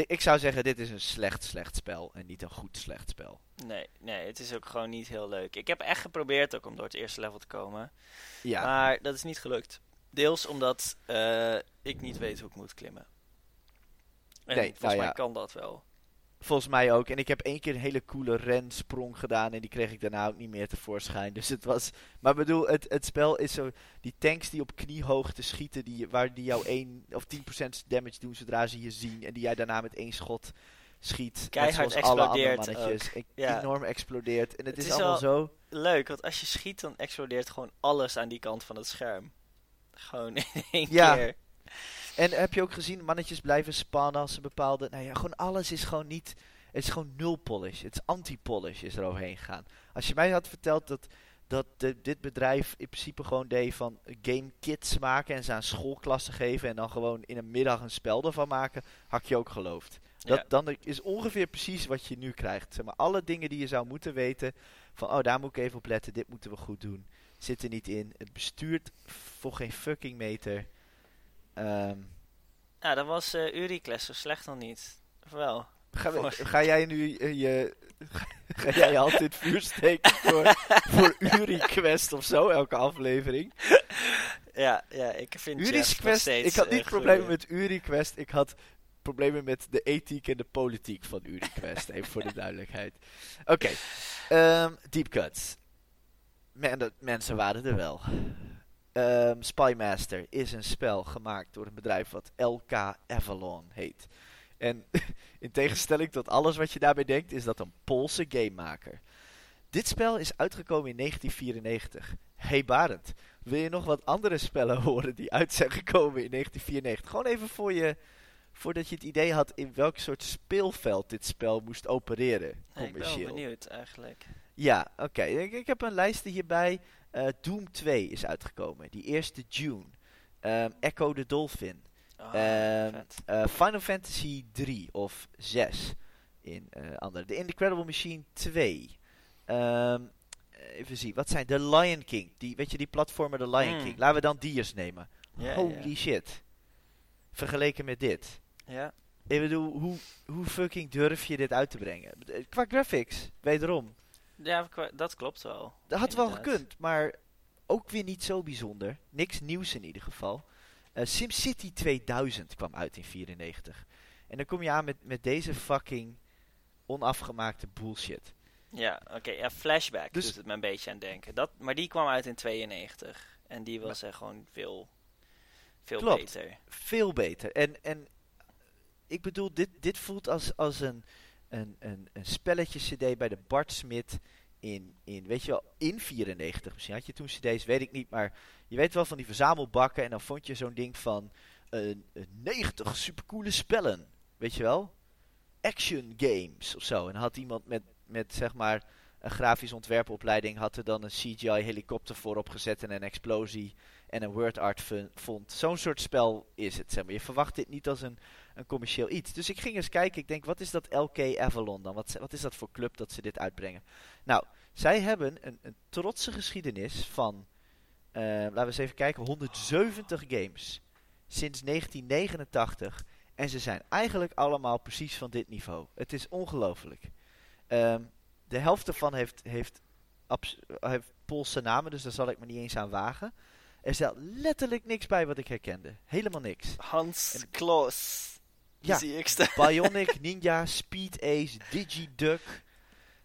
Ik zou zeggen, dit is een slecht, slecht spel en niet een goed, slecht spel. Nee, nee, het is ook gewoon niet heel leuk. Ik heb echt geprobeerd ook om door het eerste level te komen. Ja, Maar dat is niet gelukt. Deels omdat eh, ik niet weet hoe ik moet klimmen. En Nee, volgens nou mij kan dat wel. Volgens mij ook. En ik heb één keer een hele coole rensprong gedaan. En die kreeg ik daarna ook niet meer tevoorschijn. Dus het was. Maar ik bedoel, het, het spel is zo. Die tanks die op kniehoogte schieten. Die, waar die jou 1 of 10% damage doen zodra ze je zien. En die jij daarna met één schot schiet. Keihard zoals alle andere mannetjes. Ja. Enorm explodeert. En het, Het is, is allemaal zo. Leuk, want als je schiet, dan explodeert gewoon alles aan die kant van het scherm. Gewoon in één Ja. keer. En heb je ook gezien, mannetjes blijven spannen als ze bepaalde. Nou ja, gewoon alles is gewoon niet. Het is gewoon nul polish. Het is anti-polish is er overheen gegaan. Als je mij had verteld dat, dat de- dit bedrijf in principe gewoon deed van game kits maken en ze aan schoolklassen geven en dan gewoon in een middag een spel ervan maken, had je ook geloofd. Dat, Ja. Dan is ongeveer precies wat je nu krijgt. Zeg maar, alle dingen die je zou moeten weten. Van, oh, daar moet ik even op letten. Dit moeten we goed doen. Zit er niet in. Het bestuurt voor geen fucking meter. Ehm, Nou, dat was eh Uriclass zo slecht nog niet. Of wel? Ga, ga jij nu je, ga jij je hand in het vuur steken voor, voor UriQuest of zo, elke aflevering? Ja, ja ik vind UriQuest, steeds ik had eh, niet goeie. problemen met UriQuest, ik had problemen met de ethiek en de politiek van UriQuest, even voor de duidelijkheid. Oké, ehm, Deep Cuts. Men, dat- mensen waren er wel. Ehm, Spymaster is een spel gemaakt door een bedrijf wat LK Avalon heet. En in tegenstelling tot alles wat je daarbij denkt, is dat een Poolse gamemaker. Dit spel is uitgekomen in 1994. Hey Barend, wil je nog wat andere spellen horen die uit zijn gekomen in 1994? Gewoon even voor je, voordat je het idee had in welk soort speelveld dit spel moest opereren, Nee, ik ben wel commercieel. benieuwd eigenlijk. Ja, oké. Ik, ik heb een lijstje hierbij. Eh, Doom 2 is uitgekomen. Die eerste June. Ehm, Echo the Dolphin. Oh, Ehm, eh, Final Fantasy 3 of 6 in eh, andere. The Incredible Machine 2. Ehm, even zien, wat zijn The Lion King? Die, weet je, die platformer The Lion Mm. King. Laten we dan die eens nemen. Holy shit. Vergeleken met dit. Ja. Ik bedoel, hoe, hoe fucking durf je dit uit te brengen? Qua graphics, wederom. Ja, dat klopt wel. Dat had wel gekund, maar ook weer niet zo bijzonder. Niks nieuws in ieder geval. Eh, SimCity 2000 kwam uit in 94. En dan kom je aan met, met deze fucking onafgemaakte bullshit. Ja, oké. ja, Flashback Dus- doet het me een beetje aan denken. Dat, maar die kwam uit in 92. En die was er gewoon veel, veel Klopt. beter. Veel beter. En, en ik bedoel, dit, dit voelt als, als een, een, een, een spelletje cd bij de Bart Smit in, in, weet je wel, in 94. Misschien had je toen cd's, weet ik niet. Maar je weet wel van die verzamelbakken. En dan vond je zo'n ding van een, een 90 supercoole spellen. Weet je wel? Action games of zo. En had iemand met, met zeg maar een grafisch ontwerpopleiding had er dan een CGI helikopter voorop gezet en een explosie en een word art font. Zo'n soort spel is het, zeg maar. Je verwacht dit niet als een, een commercieel iets. Dus ik ging eens kijken, ik denk, wat is dat LK Avalon dan? Wat, wat is dat voor club dat ze dit uitbrengen? Nou, zij hebben een, een trotse geschiedenis van, eh, laten we eens even kijken, 170 games sinds 1989. En ze zijn eigenlijk allemaal precies van dit niveau. Het is ongelooflijk. Ehm, de helft ervan heeft, heeft, heeft Poolse namen, dus daar zal ik me niet eens aan wagen. Er staat letterlijk niks bij wat ik herkende. Helemaal niks. Hans En- Kloos. Ja. Bionic, Ninja, Speed Ace, Digiduck.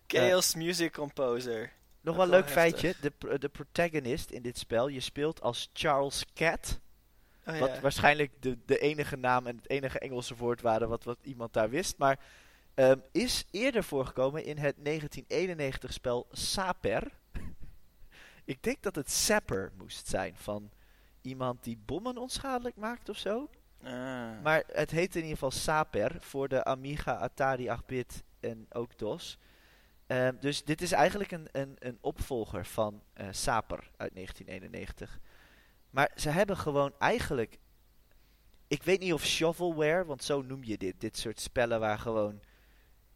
Chaos Music Composer. Nog wel een leuk heftig. feitje. De, de protagonist in dit spel, je speelt als Charles Cat. Oh, Wat ja. waarschijnlijk de, de enige naam en het enige Engelse woord waren wat, wat iemand daar wist. Maar ehm, is eerder voorgekomen in het 1991 spel Saper. Ik denk dat het Sapper moest zijn van iemand die bommen onschadelijk maakt of zo. Ah. Maar het heet in ieder geval Saper voor de Amiga, Atari 8-bit en ook DOS. Ehm, dus dit is eigenlijk een, een, een opvolger van eh, Saper uit 1991. Maar ze hebben gewoon eigenlijk... Ik weet niet of shovelware, want zo noem je dit. Dit soort spellen waar gewoon...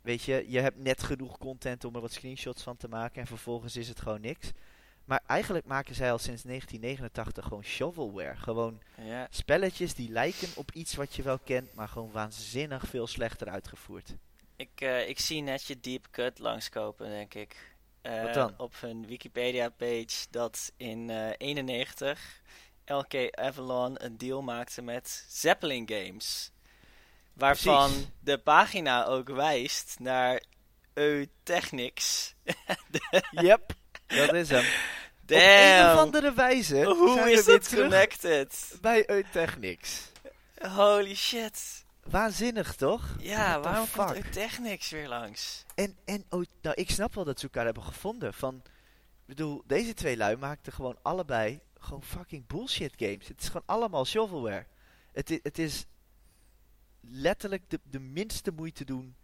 Weet je, je hebt net genoeg content om er wat screenshots van te maken en vervolgens is het gewoon niks. Maar eigenlijk maken zij al sinds 1989 gewoon shovelware. Gewoon ja. spelletjes die lijken op iets wat je wel kent, maar gewoon waanzinnig veel slechter uitgevoerd. Ik, eh, ik zie net je Deep Cut langskopen, denk ik. Eh, Wat dan? Op hun Wikipedia-page dat in eh 91 LK Avalon een deal maakte met Zeppelin Games. Waarvan Precies. de pagina ook wijst naar Eutechnics. Yep, dat is hem. Op een of Damn! andere wijze Hoe zijn is we terug connected? bij Eutechnics. Holy shit. Waanzinnig, toch? Ja, waarom komt fuck? Eutechnics weer langs? En, en oh, nou, ik snap wel dat ze elkaar hebben gevonden. Van, ik bedoel, deze twee lui maakten gewoon allebei gewoon fucking bullshit games. Het is gewoon allemaal shovelware. Het, het is letterlijk de, de minste moeite doen.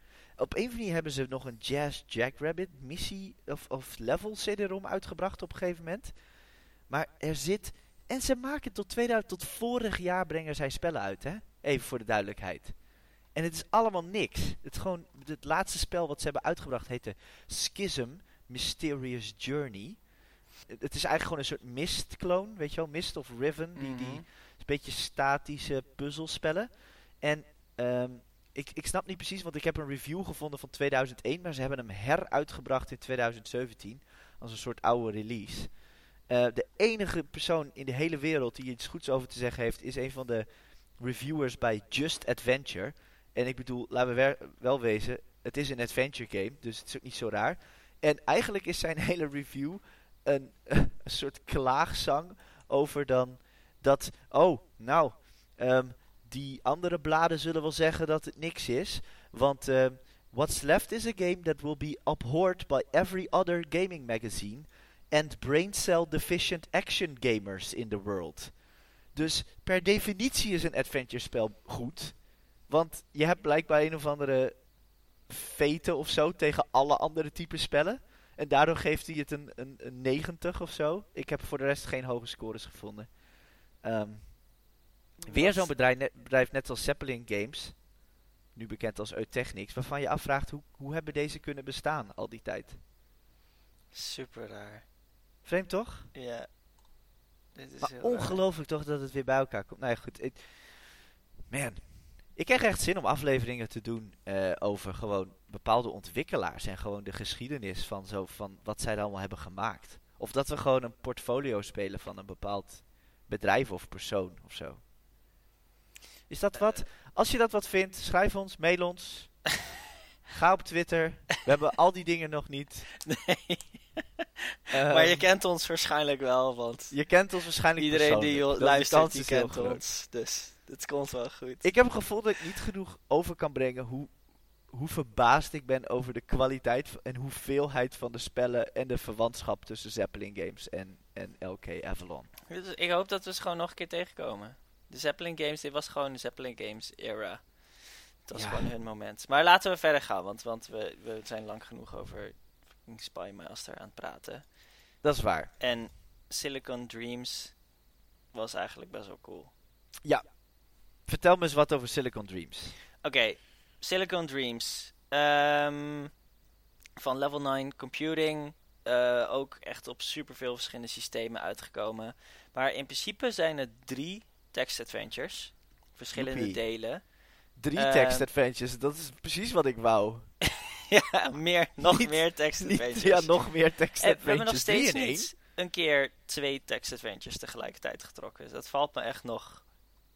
Op een andere manier hebben ze nog een Jazz Jackrabbit missie of, of level CD-ROM uitgebracht op een gegeven moment. Maar er zit... En ze maken tot 2000, tot vorig jaar brengen zij spellen uit, hè? Even voor de duidelijkheid. En het is allemaal niks. Het, is gewoon, het laatste spel wat ze hebben uitgebracht heette Schism Mysterious Journey. Het, het is eigenlijk gewoon een soort Mist-kloon, weet je wel? Mist of Riven, die, die Mhm. een beetje statische puzzelspellen. En ehm, ik, ik snap niet precies, want ik heb een review gevonden van 2001, maar ze hebben hem heruitgebracht in 2017 als een soort oude release. Eh, de enige persoon in de hele wereld die iets goeds over te zeggen heeft, is een van de reviewers bij Just Adventure. En ik bedoel, laten we wel wezen, het is een adventure game, dus het is ook niet zo raar. En eigenlijk is zijn hele review een, een soort klaagzang over dan dat, oh, nou, ehm, die andere bladen zullen wel zeggen dat het niks is. Want ehm, what's left is a game that will be abhorred by every other gaming magazine and brain cell deficient action gamers in the world. Dus per definitie is een adventure spel goed. Want je hebt blijkbaar een of andere veten of zo tegen alle andere type spellen. En daardoor geeft hij het een, een, een 90 of zo. Ik heb voor de rest geen hoge scores gevonden. Ehm, weer zo'n bedrijf, net, bedrijf net als Zeppelin Games. Nu bekend als Eutechnics. Waarvan je afvraagt hoe, hoe hebben deze kunnen bestaan al die tijd. Super raar. Vreemd toch? Ja. Dit is Maar raar. ongelooflijk toch dat het weer bij elkaar komt. Nou ja, goed. man, ik krijg echt zin om afleveringen te doen eh, over gewoon bepaalde ontwikkelaars. En gewoon de geschiedenis van, zo, van wat zij er allemaal hebben gemaakt. Of dat we gewoon een portfolio spelen van een bepaald bedrijf of persoon of zo. Is dat wat? Als je dat wat vindt, schrijf ons, mail ons. Ga op Twitter. We hebben al die dingen nog niet. Nee. Ehm, maar je kent ons waarschijnlijk wel, want je kent ons waarschijnlijk iedereen die luistert, die kent ons. Dus het komt wel goed. Ik heb het gevoel dat ik niet genoeg over kan brengen hoe, hoe verbaasd ik ben over de kwaliteit en hoeveelheid van de spellen en de verwantschap tussen Zeppelin Games en, en LK Avalon. Dus ik hoop dat we ze gewoon nog een keer tegenkomen. De Zeppelin Games, dit was gewoon de Zeppelin Games era. Het was Ja. gewoon hun moment. Maar laten we verder gaan, want, want we, we zijn lang genoeg over Spy Master aan het praten. Dat is waar. En Silicon Dreams was eigenlijk best wel cool. Vertel me eens wat over Silicon Dreams. Oké, Silicon Dreams. ehm, van Level 9 Computing. eh, ook echt op superveel verschillende systemen uitgekomen. Maar in principe zijn het drie text adventures. Verschillende Joepie. delen. Drie Eh, text adventures, dat is precies wat ik wou. ja, meer, nog Niet- meer text Niet, adventures. ja, nog meer text En we adventures. hebben nog steeds niet een keer twee text adventures tegelijkertijd getrokken. Dus dat valt me echt nog,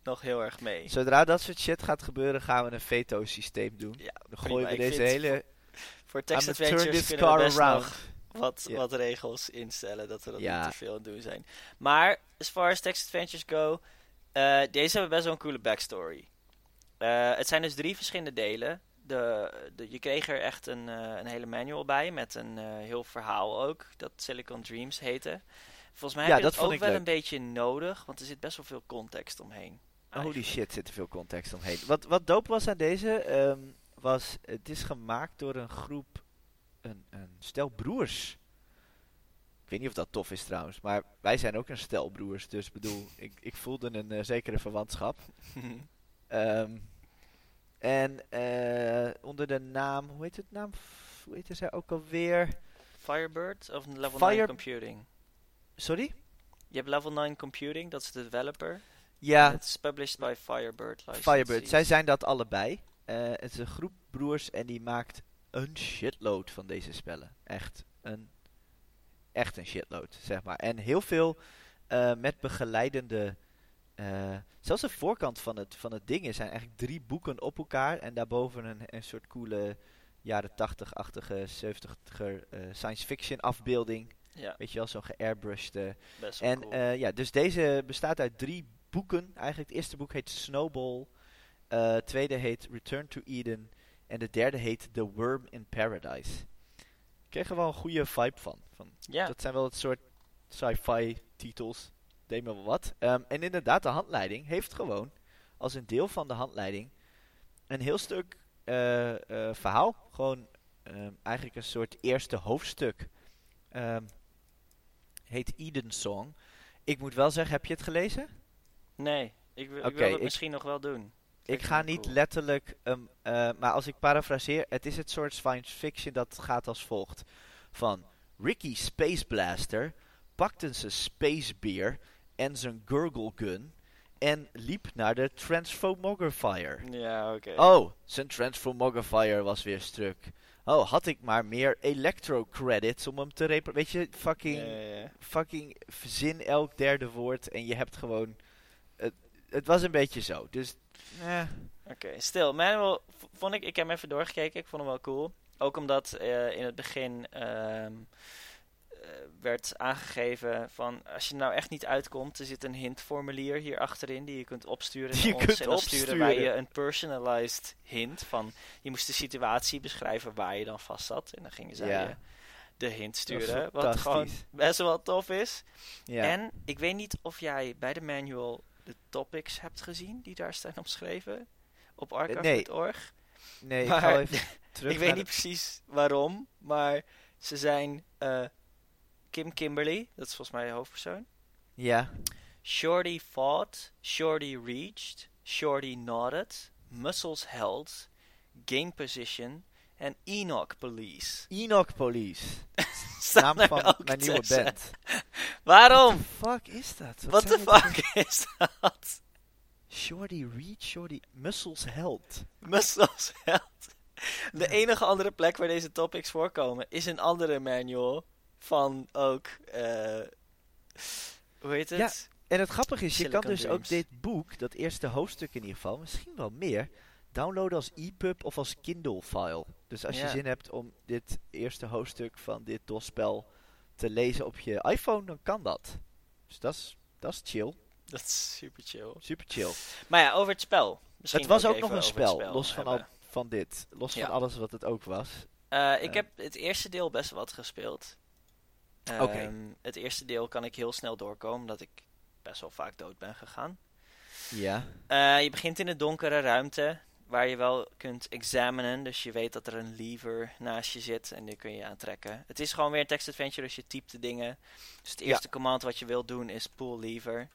nog heel erg mee. Zodra dat soort shit gaat gebeuren, gaan we een veto systeem doen. Ja, Dan gooien we deze hele... Voor text adventures kunnen we best around. nog wat, wat regels instellen, dat we dat Ja. niet te veel aan doen zijn. Maar, as far as text adventures go, eh, deze hebben best wel een coole backstory. Eh, het zijn dus drie verschillende delen. De, de, je kreeg er echt een, eh, een hele manual bij, met een heel verhaal ook, dat Silicon Dreams heette. Volgens mij Ja, heb je dat ook wel leuk. een beetje nodig, want er zit best wel veel context omheen. Holy eigenlijk. shit, zit er veel context omheen. Wat, wat dope was aan deze, ehm, was het is gemaakt door een groep, een, een stel broers. Ik weet niet of dat tof is trouwens, maar wij zijn ook een stel broers, dus bedoel, ik, ik voelde een eh, zekere verwantschap. Ehm, en eh, onder de naam, hoe heet het naam? Hoe heette zij ook alweer? Firebird of Level Fire- 9 Computing? Sorry? Je hebt Level 9 Computing, dat is de developer. Ja, Het is published by Firebird. Firebird. Zij zijn dat allebei. Eh, het is een groep broers en die maakt een shitload van deze spellen. Echt een, echt een shitload, zeg maar. En heel veel eh, met begeleidende. eh, zelfs de voorkant van het, van het ding zijn eigenlijk drie boeken op elkaar. En daarboven een, een soort coole jaren 80-achtige, 70er eh, science fiction afbeelding. Ja, Weet je wel, zo'n geairbrushed. best en cool. ja, dus deze bestaat uit drie boeken. Eigenlijk het eerste boek heet Snowball. het tweede heet Return to Eden. En de derde heet The Worm in Paradise. Ik kreeg er wel een goede vibe van. van ja, Dat zijn wel het soort sci-fi titels. Deed me wel wat. Ehm, en inderdaad, de handleiding heeft gewoon als een deel van de handleiding een heel stuk eh, eh, verhaal. Gewoon ehm, eigenlijk een soort eerste hoofdstuk. Ehm, heet Eden Song. Ik moet wel zeggen, heb je het gelezen? nee, ik, wil- ik wil het misschien nog wel doen. Ik ga niet cool. letterlijk, ehm, eh, maar als ik parafraseer, het is het soort science fiction dat gaat als volgt. Van Ricky Space Blaster pakte zijn space beer en zijn gurgle gun en liep naar de transformogrifier. Ja, oké. Oh, zijn transformogrifier was weer stuk. Oh, had ik maar meer electro credits om hem te repareren. Weet je, fucking fucking verzin elk derde woord en je hebt gewoon. Het, was een beetje zo. Dus. Eh, Oké, stil. Manual v- vond ik, ik heb hem even doorgekeken, ik vond hem wel cool. Ook omdat eh, in het begin ehm, eh, werd aangegeven van als je nou echt niet uitkomt, er zit een hintformulier hier achterin die je kunt opsturen naar je ons. kunt en dan sturen wij je opsturen. een personalized hint van je moest de situatie beschrijven waar je dan vast zat. En dan gingen zij Ja. je de hint sturen, wat gewoon best wel tof is. Ja. En ik weet niet of jij bij de manual de topics hebt gezien die daar staan opgeschreven op archive.org. nee, ik maar- ga even terug. Ik weet niet precies waarom, maar ze zijn eh, Kim Kimberly, dat is volgens mij de hoofdpersoon. Ja. Shorty fought, Shorty reached, Shorty nodded, muscles held, game position en Enoch police. Enoch Police. Naam van mijn nieuwe band. Waarom? fuck is dat? What the zijn dit fuck is dat? Shorty Reach, Shorty Muscles Held. Muscles held. De enige andere plek waar deze topics voorkomen is een andere manual van ook, eh, hoe heet het? Ja, En het grappige is, je kan dus ook dit boek, dat eerste hoofdstuk in ieder geval, misschien wel meer, downloaden als EPUB of als Kindle file. Dus als je zin hebt om dit eerste hoofdstuk van dit DOS-spel te lezen op je iPhone, dan kan dat. Dus dat is, chill. Dat is super chill. Super chill. Maar ja, over het spel. Misschien het was ook nog een spel, los van, al, van dit. Los Ja. van alles wat het ook was. Eh, ik Eh. heb het eerste deel best wat gespeeld. Oké. Ehm, Het eerste deel kan ik heel snel doorkomen, omdat ik best wel vaak dood ben gegaan. Ja. Eh, je begint in een donkere ruimte, waar je wel kunt examinen. Dus je weet dat er een lever naast je zit en die kun je aantrekken. Het is gewoon weer een text adventure, dus je typt de dingen. Dus het Ja. eerste command wat je wilt doen is pull lever.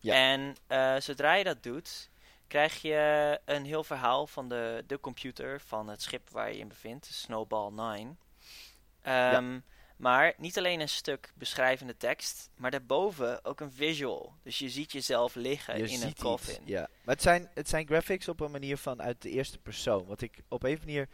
Ja. En eh, zodra je dat doet, krijg je een heel verhaal van de, de computer van het schip waar je in bevindt, Snowball 9. Ehm, Maar niet alleen een stuk beschrijvende tekst, maar daarboven ook een visual. Dus je ziet jezelf liggen Je in een coffin. iets. Ja. Maar het zijn, het zijn graphics op een manier van uit de eerste persoon. Wat ik op een manier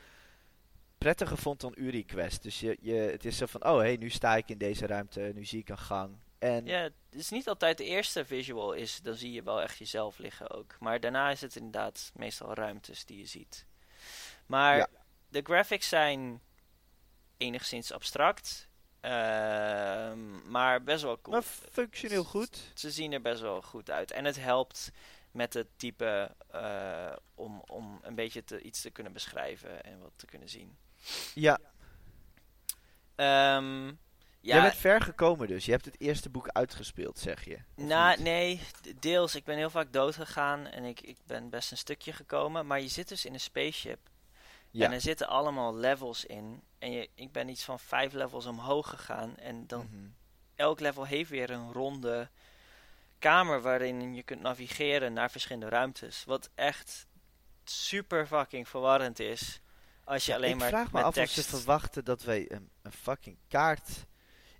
prettiger vond dan Uri Quest. Dus je, je, het is zo van, oh hé, hey, nu sta ik in deze ruimte, nu zie ik een gang. En Ja, het is niet altijd de eerste visual is, dan zie je wel echt jezelf liggen ook. Maar daarna is het inderdaad meestal ruimtes die je ziet. Maar Ja. de graphics zijn enigszins abstract, ehm, maar best wel cool. maar functioneel goed. Ze zien er best wel goed uit. En het helpt met het type eh, om, om een beetje te, iets te kunnen beschrijven en wat te kunnen zien. Ja, Ehm, ja, jij bent ver gekomen dus. Je hebt het eerste boek uitgespeeld, zeg je. Nou, nee, deels. Ik ben heel vaak dood gegaan en ik, ik ben best een stukje gekomen. Maar je zit dus in een spaceship Ja. en er zitten allemaal levels in. En je, ik ben iets van vijf levels omhoog gegaan. En dan Mhm. elk level heeft weer een ronde kamer waarin je kunt navigeren naar verschillende ruimtes. Wat echt super fucking verwarrend is. Als je Ja, alleen ik maar vraag me af tekst... of ze verwachten dat wij een, een fucking kaart...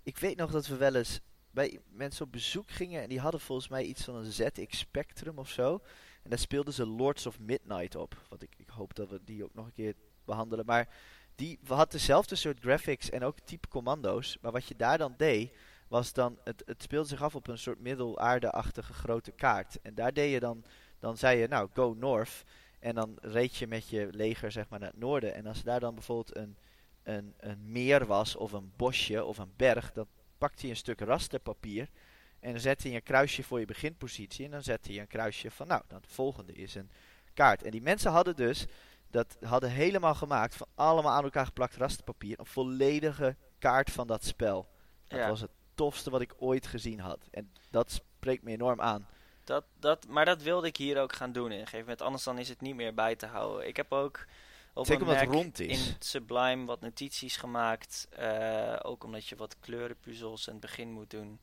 Ik weet nog dat we wel eens bij mensen op bezoek gingen en die hadden volgens mij iets van een ZX Spectrum of zo. En daar speelden ze Lords of Midnight op. Wat ik, ik hoop dat we die ook nog een keer behandelen. Maar die had dezelfde soort graphics en ook type commando's. Maar wat je daar dan deed, was dan, het, het speelde zich af op een soort middelaarde-achtige grote kaart. En daar deed je dan, dan zei je, nou, go north. En dan reed je met je leger zeg maar naar het noorden. En als daar dan bijvoorbeeld een, een, een meer was, of een bosje, of een berg, dan pakte je een stuk rasterpapier. En dan zette je een kruisje voor je beginpositie. En dan zette je een kruisje van, nou, dan het volgende is een kaart. En die mensen hadden dus, dat hadden helemaal gemaakt van allemaal aan elkaar geplakt rasterpapier. Een volledige kaart van dat spel. Dat Ja. was het tofste wat ik ooit gezien had. En dat spreekt me enorm aan. Dat, dat, maar dat wilde ik hier ook gaan doen in een gegeven moment. Anders dan is het niet meer bij te houden. Ik heb ook op Zeker omdat het rond is. in Sublime wat notities gemaakt. eh, ook omdat je wat kleurenpuzzels in het begin moet doen.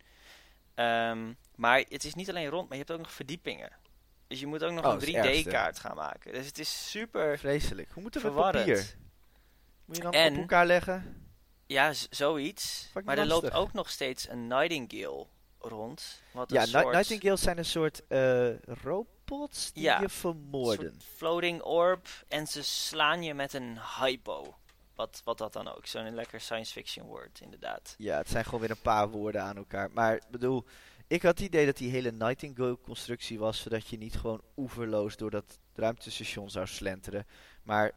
Ehm, maar het is niet alleen rond, maar je hebt ook nog verdiepingen. Dus je moet ook nog Oh, een dat is het ergste. 3D-kaart gaan maken. Dus het is super Vreselijk. Hoe moet het met verwarrend. papier? Moet je dan En- op elkaar leggen? Ja, zoiets. Fucking Maar er loopt ook nog steeds een Nightingale rond. Wat Ja, een soort, Nightingales zijn een soort eh, robots die Ja, je vermoorden. soort floating orb. En ze slaan je met een hypo. Wat, wat dat dan ook. Zo'n lekker science fiction woord, inderdaad. Ja, het zijn gewoon weer een paar woorden aan elkaar. Maar ik bedoel, ik had het idee dat die hele Nightingale-constructie was, zodat je niet gewoon oeverloos door dat ruimtestation zou slenteren. Maar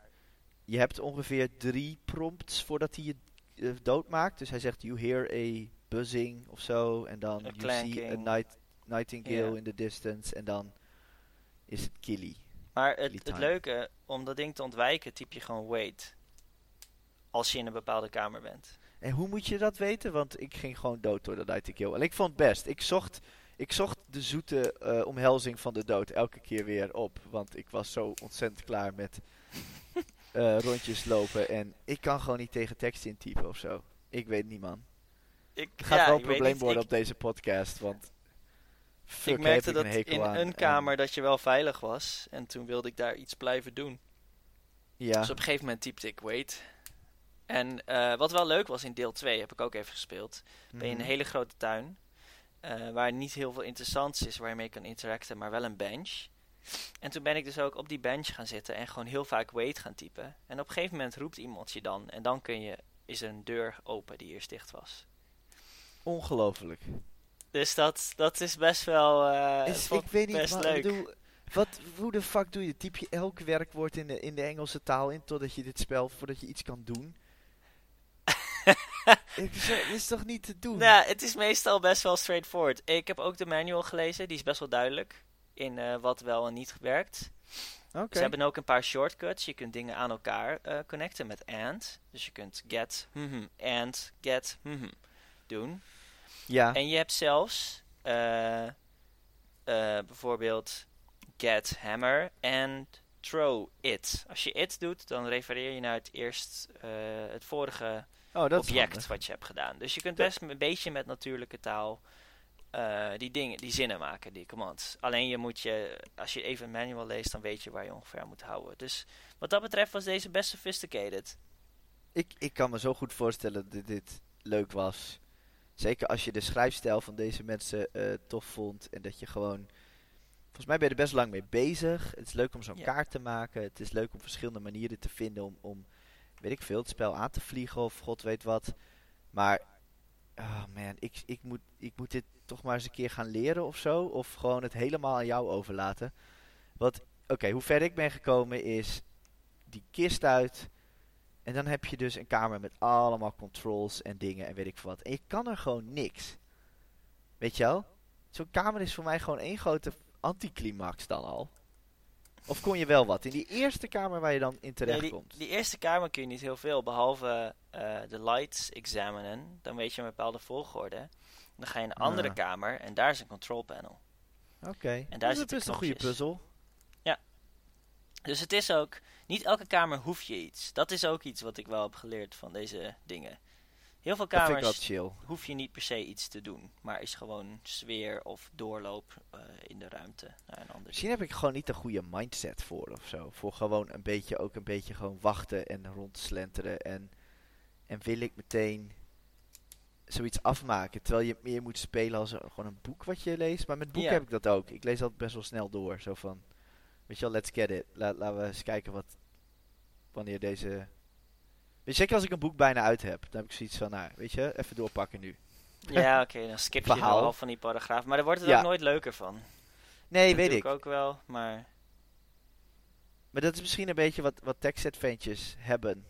je hebt ongeveer drie prompts voordat hij je eh, doodmaakt. Dus hij zegt, you hear a buzzing of zo. En dan, you see a night, nightingale in the distance. En dan is het killy. Maar het, het leuke, om dat ding te ontwijken, typ je gewoon wait. Als je in een bepaalde kamer bent. En hoe moet je dat weten? Want ik ging gewoon dood door de Nightingale. En ik vond het best. Ik zocht, ik zocht de zoete eh, omhelzing van de dood elke keer weer op. Want ik was zo ontzettend klaar met eh, rondjes lopen. En ik kan gewoon niet tegen tekst intypen of zo. Ik weet niet, man. Ik, Het gaat ja, wel een probleem worden op deze podcast. Want fuck, ik merkte dat een in aan. een En kamer dat je wel veilig was. En toen wilde ik daar iets blijven doen. ja, Dus op een gegeven moment typte ik wait. En eh, wat wel leuk was in deel 2, heb ik ook even gespeeld. Ben je in een mhm. hele grote tuin. eh, waar niet heel veel interessants is waar je mee kan interacten, maar wel een bench. En toen ben ik dus ook op die bench gaan zitten en gewoon heel vaak wait gaan typen. En op een gegeven moment roept iemand je dan. En dan kun je, is er een deur open die eerst dicht was. Ongelooflijk. Dus dat, dat is best wel. Is, vond ik weet niet, best wat, leuk. ik bedoel, wat, hoe de fuck doe je? Typ je elk werkwoord in de, in de Engelse taal in totdat je dit spel, voordat je iets kan doen? dit is toch niet te doen? Nou, het is meestal best wel straightforward. Ik heb ook de manual gelezen, die is best wel duidelijk in eh, wat wel en niet werkt. Oké. Ze hebben ook een paar shortcuts. Je kunt dingen aan elkaar eh, connecten met AND. Dus je kunt get, mhm, AND, get, mhm, doen. Ja, En je hebt zelfs eh, bijvoorbeeld get hammer en throw it. Als je it doet, dan refereer je naar het eerst het vorige oh, dat object wat je hebt gedaan. Dus je kunt best een beetje met natuurlijke taal eh, die dingen, die zinnen maken, die commands. Alleen je moet je, als je even een manual leest, dan weet je waar je ongeveer moet houden. Dus wat dat betreft was deze best sophisticated. Ik, ik kan me zo goed voorstellen dat dit leuk was. Zeker als je de schrijfstijl van deze mensen eh, tof vond. En dat je gewoon... Volgens mij ben je er best lang mee bezig. Het is leuk om zo'n Ja. kaart te maken. Het is leuk om verschillende manieren te vinden om, om, weet ik veel, het spel aan te vliegen of god weet wat. Maar, oh man, ik, ik, moet, ik moet dit toch maar eens een keer gaan leren of zo. Of gewoon het helemaal aan jou overlaten. Want, oké, hoe ver ik ben gekomen is die kist uit. En dan heb je dus een kamer met allemaal controls en dingen en weet ik wat. En je kan er gewoon niks. Weet je wel? Zo'n kamer is voor mij gewoon één grote anticlimax dan al. Of kon je wel wat? In die eerste kamer waar je dan in terecht Nee, die, komt. die eerste kamer kun je niet heel veel, behalve eh, de lights examinen. Dan weet je een bepaalde volgorde. Dan ga je in een andere Ah. kamer en daar is een control panel. Oké. daar dat is zitten best een goede puzzel. Dus het is ook, niet elke kamer hoef je iets. Dat is ook iets wat ik wel heb geleerd van deze dingen. Heel veel kamers hoef je niet per se iets te doen, maar is gewoon sfeer of doorloop eh, in de ruimte naar een ander. Misschien heb ik gewoon niet de goede mindset voor of zo. Voor gewoon een beetje, ook een beetje gewoon wachten en rondslenteren. En, en wil ik meteen zoiets afmaken. Terwijl je meer moet spelen als een- gewoon een boek wat je leest. Maar met boeken Ja. heb ik dat ook. Ik lees altijd best wel snel door. Zo van, weet je wel, let's get it. La- laten we eens kijken wat, wanneer deze... Weet je, zeker als ik een boek bijna uit heb. Dan heb ik zoiets van, nou, weet je, even doorpakken nu. Ja, oké, dan skip je Verhaal. half van die paragraaf. Maar daar wordt het Ja. ook nooit leuker van. Nee, Dat weet ik. ook wel, maar... Maar dat is misschien een beetje wat, wat text-adventures hebben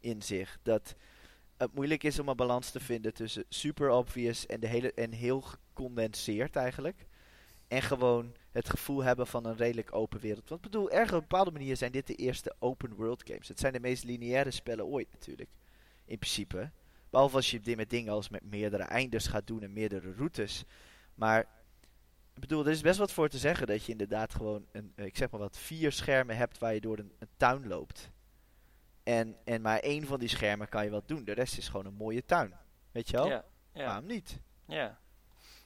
in zich. Dat het moeilijk is om een balans te vinden tussen super obvious en, de hele, en heel gecondenseerd eigenlijk. En gewoon het gevoel hebben van een redelijk open wereld. Want ik bedoel, erg op een bepaalde manier zijn dit de eerste open world games. Het zijn de meest lineaire spellen ooit natuurlijk. In principe. Behalve als je dit met dingen als met meerdere eindes gaat doen en meerdere routes. Maar ik bedoel, er is best wat voor te zeggen dat je inderdaad gewoon een, eh, ik zeg maar wat, vier schermen hebt waar je door een, een tuin loopt. En, en maar één van die schermen kan je wat doen. De rest is gewoon een mooie tuin. Weet je wel? Ja, ja. Waarom niet? Ja,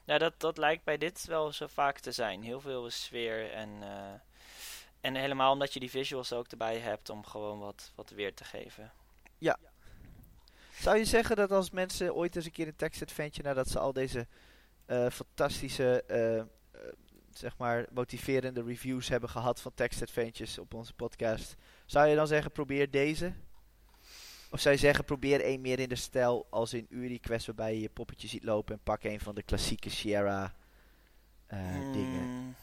ja dat, dat lijkt bij dit wel zo vaak te zijn. Heel veel sfeer en, eh, en helemaal omdat je die visuals ook erbij hebt om gewoon wat, wat weer te geven. Zou je zeggen dat als mensen ooit eens een keer een text-adventure nadat ze al deze eh, fantastische, eh, zeg maar, motiverende reviews hebben gehad van text-adventures op onze podcast, zou je dan zeggen probeer deze? Of zou je zeggen probeer één meer in de stijl als in Uri Quest waarbij je je poppetje ziet lopen en pak een van de klassieke Sierra eh, dingen? Mm,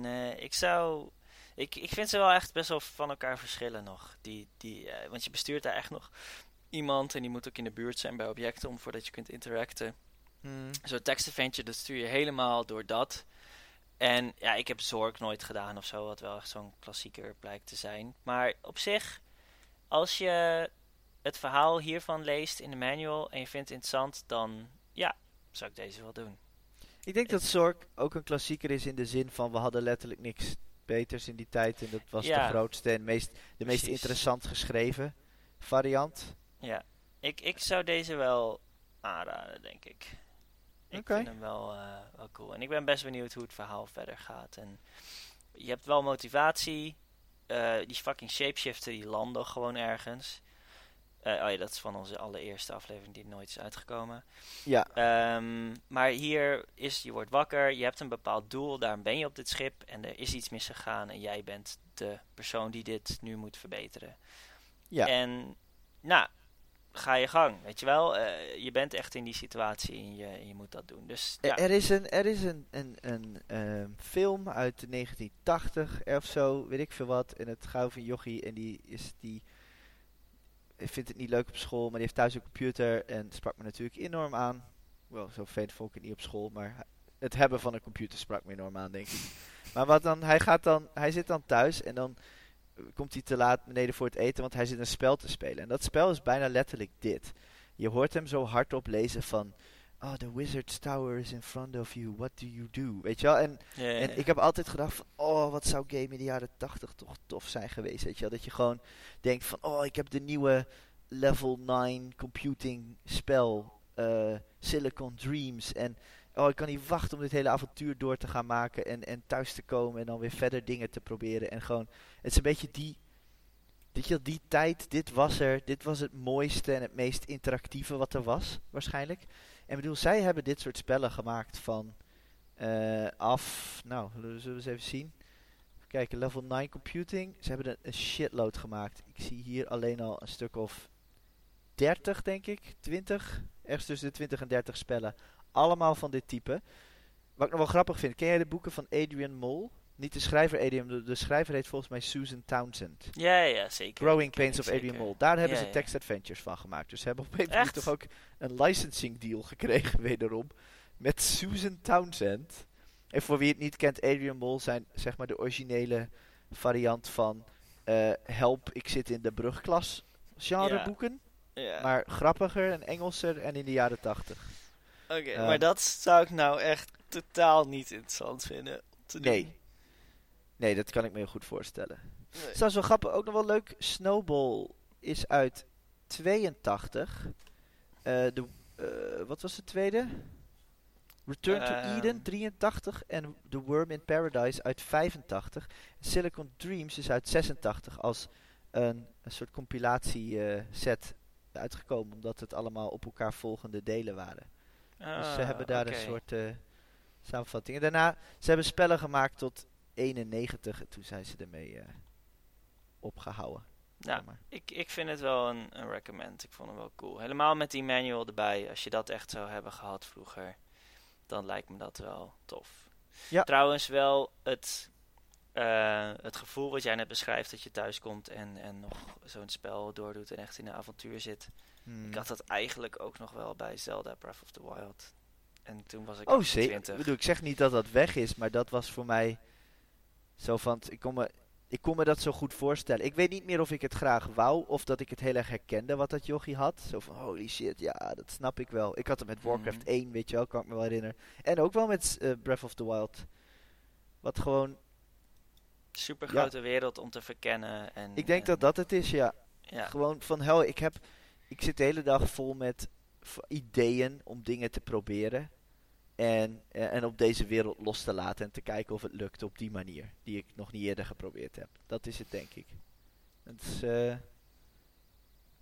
Nee, ik zou... Ik, ik vind ze wel echt best wel van elkaar verschillen nog. Die, die, eh, want je bestuurt daar echt nog iemand en die moet ook in de buurt zijn bij objecten om voordat je kunt interacten. Hmm. Zo'n tekstadventure, dat stuur je helemaal door dat. En ja, ik heb Zork nooit gedaan of zo, wat wel echt zo'n klassieker blijkt te zijn. Maar op zich, als je het verhaal hiervan leest in de manual en je vindt het interessant, dan ja, zou ik deze wel doen. Ik denk dat Zork ook een klassieker is in de zin van we hadden letterlijk niks beters in die tijd en dat was Ja. de grootste en meest, de meest interessant geschreven variant. Ja, ik, ik zou deze wel aanraden, denk ik. Ik vind hem wel, eh, wel cool. En ik ben best benieuwd hoe het verhaal verder gaat. En je hebt wel motivatie. Eh, die fucking shapeshifter die landen gewoon ergens. Oh ja, dat is van onze allereerste aflevering die nooit is uitgekomen. Ja, Ehm, maar hier is, je wordt wakker, je hebt een bepaald doel, daarom ben je op dit schip en er is iets misgegaan en jij bent de persoon die dit nu moet verbeteren. ja. En nou, ga je gang, weet je wel. Eh, je bent echt in die situatie en je, en je moet dat doen. Dus Er- ja, Er is een, er is een, een, een ehm, film uit 1980 of zo, weet ik veel wat. En het gaat over een jochie en die is die vindt het niet leuk op school, maar die heeft thuis een computer en sprak me natuurlijk enorm aan. Wel, zo vond ik het niet op school, maar het hebben van een computer sprak me enorm aan, denk ik. Maar wat dan, hij gaat dan, hij zit dan thuis en dan komt hij te laat beneden voor het eten, want hij zit een spel te spelen. En dat spel is bijna letterlijk dit. Je hoort hem zo hardop lezen van, oh, the wizard's tower is in front of you, what do you do? Weet je wel? En, ja, ja, en ik heb altijd gedacht van, oh, wat zou game in de jaren 80 toch tof zijn geweest, weet je wel? Dat je gewoon denkt van, oh, ik heb de nieuwe level 9 computing spel, eh, Silicon Dreams. En oh, ik kan niet wachten om dit hele avontuur door te gaan maken en, en thuis te komen en dan weer verder dingen te proberen. En gewoon, het is een beetje die, weet je wel, die tijd, dit was er, dit was het mooiste en het meest interactieve wat er was, waarschijnlijk. En bedoel, zij hebben dit soort spellen gemaakt van eh, af, nou, zullen we eens even zien. Even kijken, level 9 computing. Ze hebben er een shitload gemaakt. Ik zie hier alleen al een stuk of 30, denk ik, 20. Ergens tussen de 20 en 30 spellen. Allemaal van dit type. Wat ik nog wel grappig vind, ken jij de boeken van Adrian Mole? Niet de schrijver Adrian, de, de schrijver heet volgens mij Susan Townsend. ja, ja, zeker. Growing Pains of Adrian. Mole. Daar hebben Ja, ze text adventures van gemaakt. Dus ze hebben op een gegeven moment toch ook een licensing deal gekregen wederom. Met Susan Townsend. En voor wie het niet kent, Adrian Mole zijn zeg maar de originele variant van eh, Help, ik zit in de brugklas genre Ja. boeken. Ja. Maar grappiger en Engelser en in de jaren tachtig. Oké, Ehm, maar dat zou ik nou echt totaal niet interessant vinden. om te doen. Nee. Dat kan ik me heel goed voorstellen. Nee. Het is wel grappig, ook nog wel leuk. Snowball is uit 82. Eh, de, eh, wat was de tweede? Return to Ehm. Eden 83 en The Worm in Paradise uit 85. Silicon Dreams is uit 86 als een, een soort compilatie eh, set uitgekomen, omdat het allemaal op elkaar volgende delen waren. dus ze Ah, hebben daar een soort samenvatting. En daarna, ze hebben spellen gemaakt tot 91 en toen zijn ze ermee eh, opgehouden. Nou, Jammer. ik, ik vind het wel een, een recommend. Ik vond hem wel cool. Helemaal met die manual erbij. Als je dat echt zou hebben gehad vroeger, dan lijkt me dat wel tof. Ja. Trouwens wel het, eh, het gevoel wat jij net beschrijft, dat je thuis komt en, en nog zo'n spel doordoet en echt in een avontuur zit. Hmm. Ik had dat eigenlijk ook nog wel bij Zelda Breath of the Wild. En toen was ik Oh, zeker. 20. Ik bedoel, ik zeg niet dat dat weg is, maar dat was voor mij zo van, ik kon, me, ik kon me dat zo goed voorstellen. Ik weet niet meer of ik het graag wou, of dat ik het heel erg herkende wat dat jochie had. Zo van, holy shit, ja, dat snap ik wel. Ik had het met Warcraft Mhm. 1, weet je wel, kan ik me wel herinneren. En ook wel met eh, Breath of the Wild. Wat gewoon, Super grote wereld om te verkennen. En, ik denk en- dat dat het is, ja. Ja, Gewoon van, hel, ik heb, ik zit de hele dag vol met ideeën om dingen te proberen. En, eh, en op deze wereld los te laten en te kijken of het lukt op die manier. Die ik nog niet eerder geprobeerd heb. Dat is het, denk ik. Het is, eh,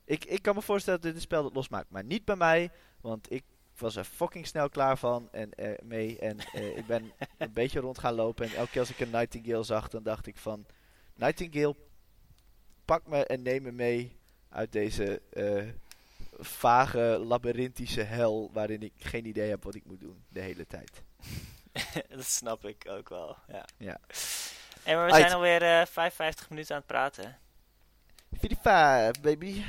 ik, ik kan me voorstellen dat dit een spel dat losmaakt. Maar niet bij mij, want ik was er fucking snel klaar van en eh, mee. En ik ben een beetje rond gaan lopen. En elke keer als ik een Nightingale zag, dan dacht ik van... Nightingale, pak me en neem me mee uit deze vage, labyrinthische hel... waarin ik geen idee heb wat ik moet doen de hele tijd. dat snap ik ook wel. Ja. Ja. En maar we Uit. zijn alweer eh 55 minuten aan het praten. 55, baby.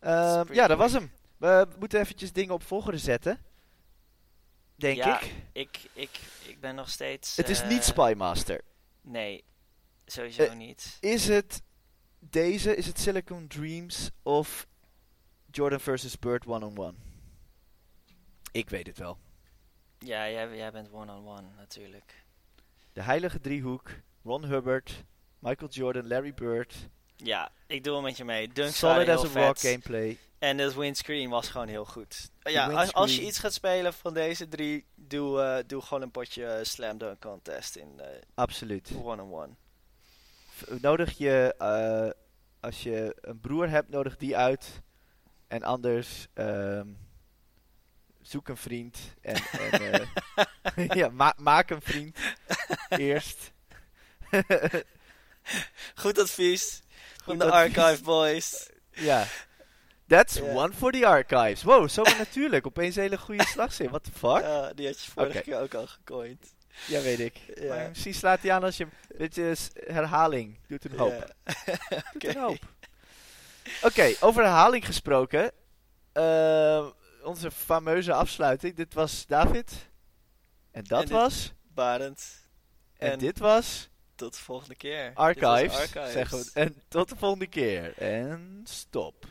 Ehm, ja, dat was hem. We moeten eventjes dingen op volgorde zetten. Denk Ja, ik. Ik, ik, ik ben nog steeds... Het is eh, niet Spymaster. Nee, sowieso Eh, niet. Is het deze? Is het Silicon Dreams of Jordan versus Bird one-on-one? Ik weet het wel. Ja, jij, jij bent one-on-one natuurlijk. De heilige driehoek. Ron Hubbard, Michael Jordan, Larry Bird. Ja, ik doe hem met je mee. Dunks Solid as a rock vet. gameplay. En het windscreen was gewoon heel goed. Ja, als, als je iets gaat spelen van deze drie, doe, eh, doe gewoon een potje eh, Slam Dunk Contest in eh, Absoluut. one-on-one. V- Nodig je, als je een broer hebt, nodig die uit. En anders ehm, zoek een vriend. En, en eh, ja, ma- maak een vriend eerst. Goed advies van de. Archive Boys. ja. That's one for the archives. Wow, zomaar natuurlijk. Opeens een hele goede slagzin. What the fuck? Ja, die had je vorige keer ook al gecoind. Ja, weet ik. Ja. Maar misschien slaat hij aan als je... Weet je, s- herhaling. Doet een hoop. Ja. Doet een hoop. Oké, over herhaling gesproken. Eh, onze fameuze afsluiting. Dit was David. En dat En was... Barend. En, en- dit was... Tot de volgende keer. Archives, Archives. zeggen we. En tot de volgende keer. En stop.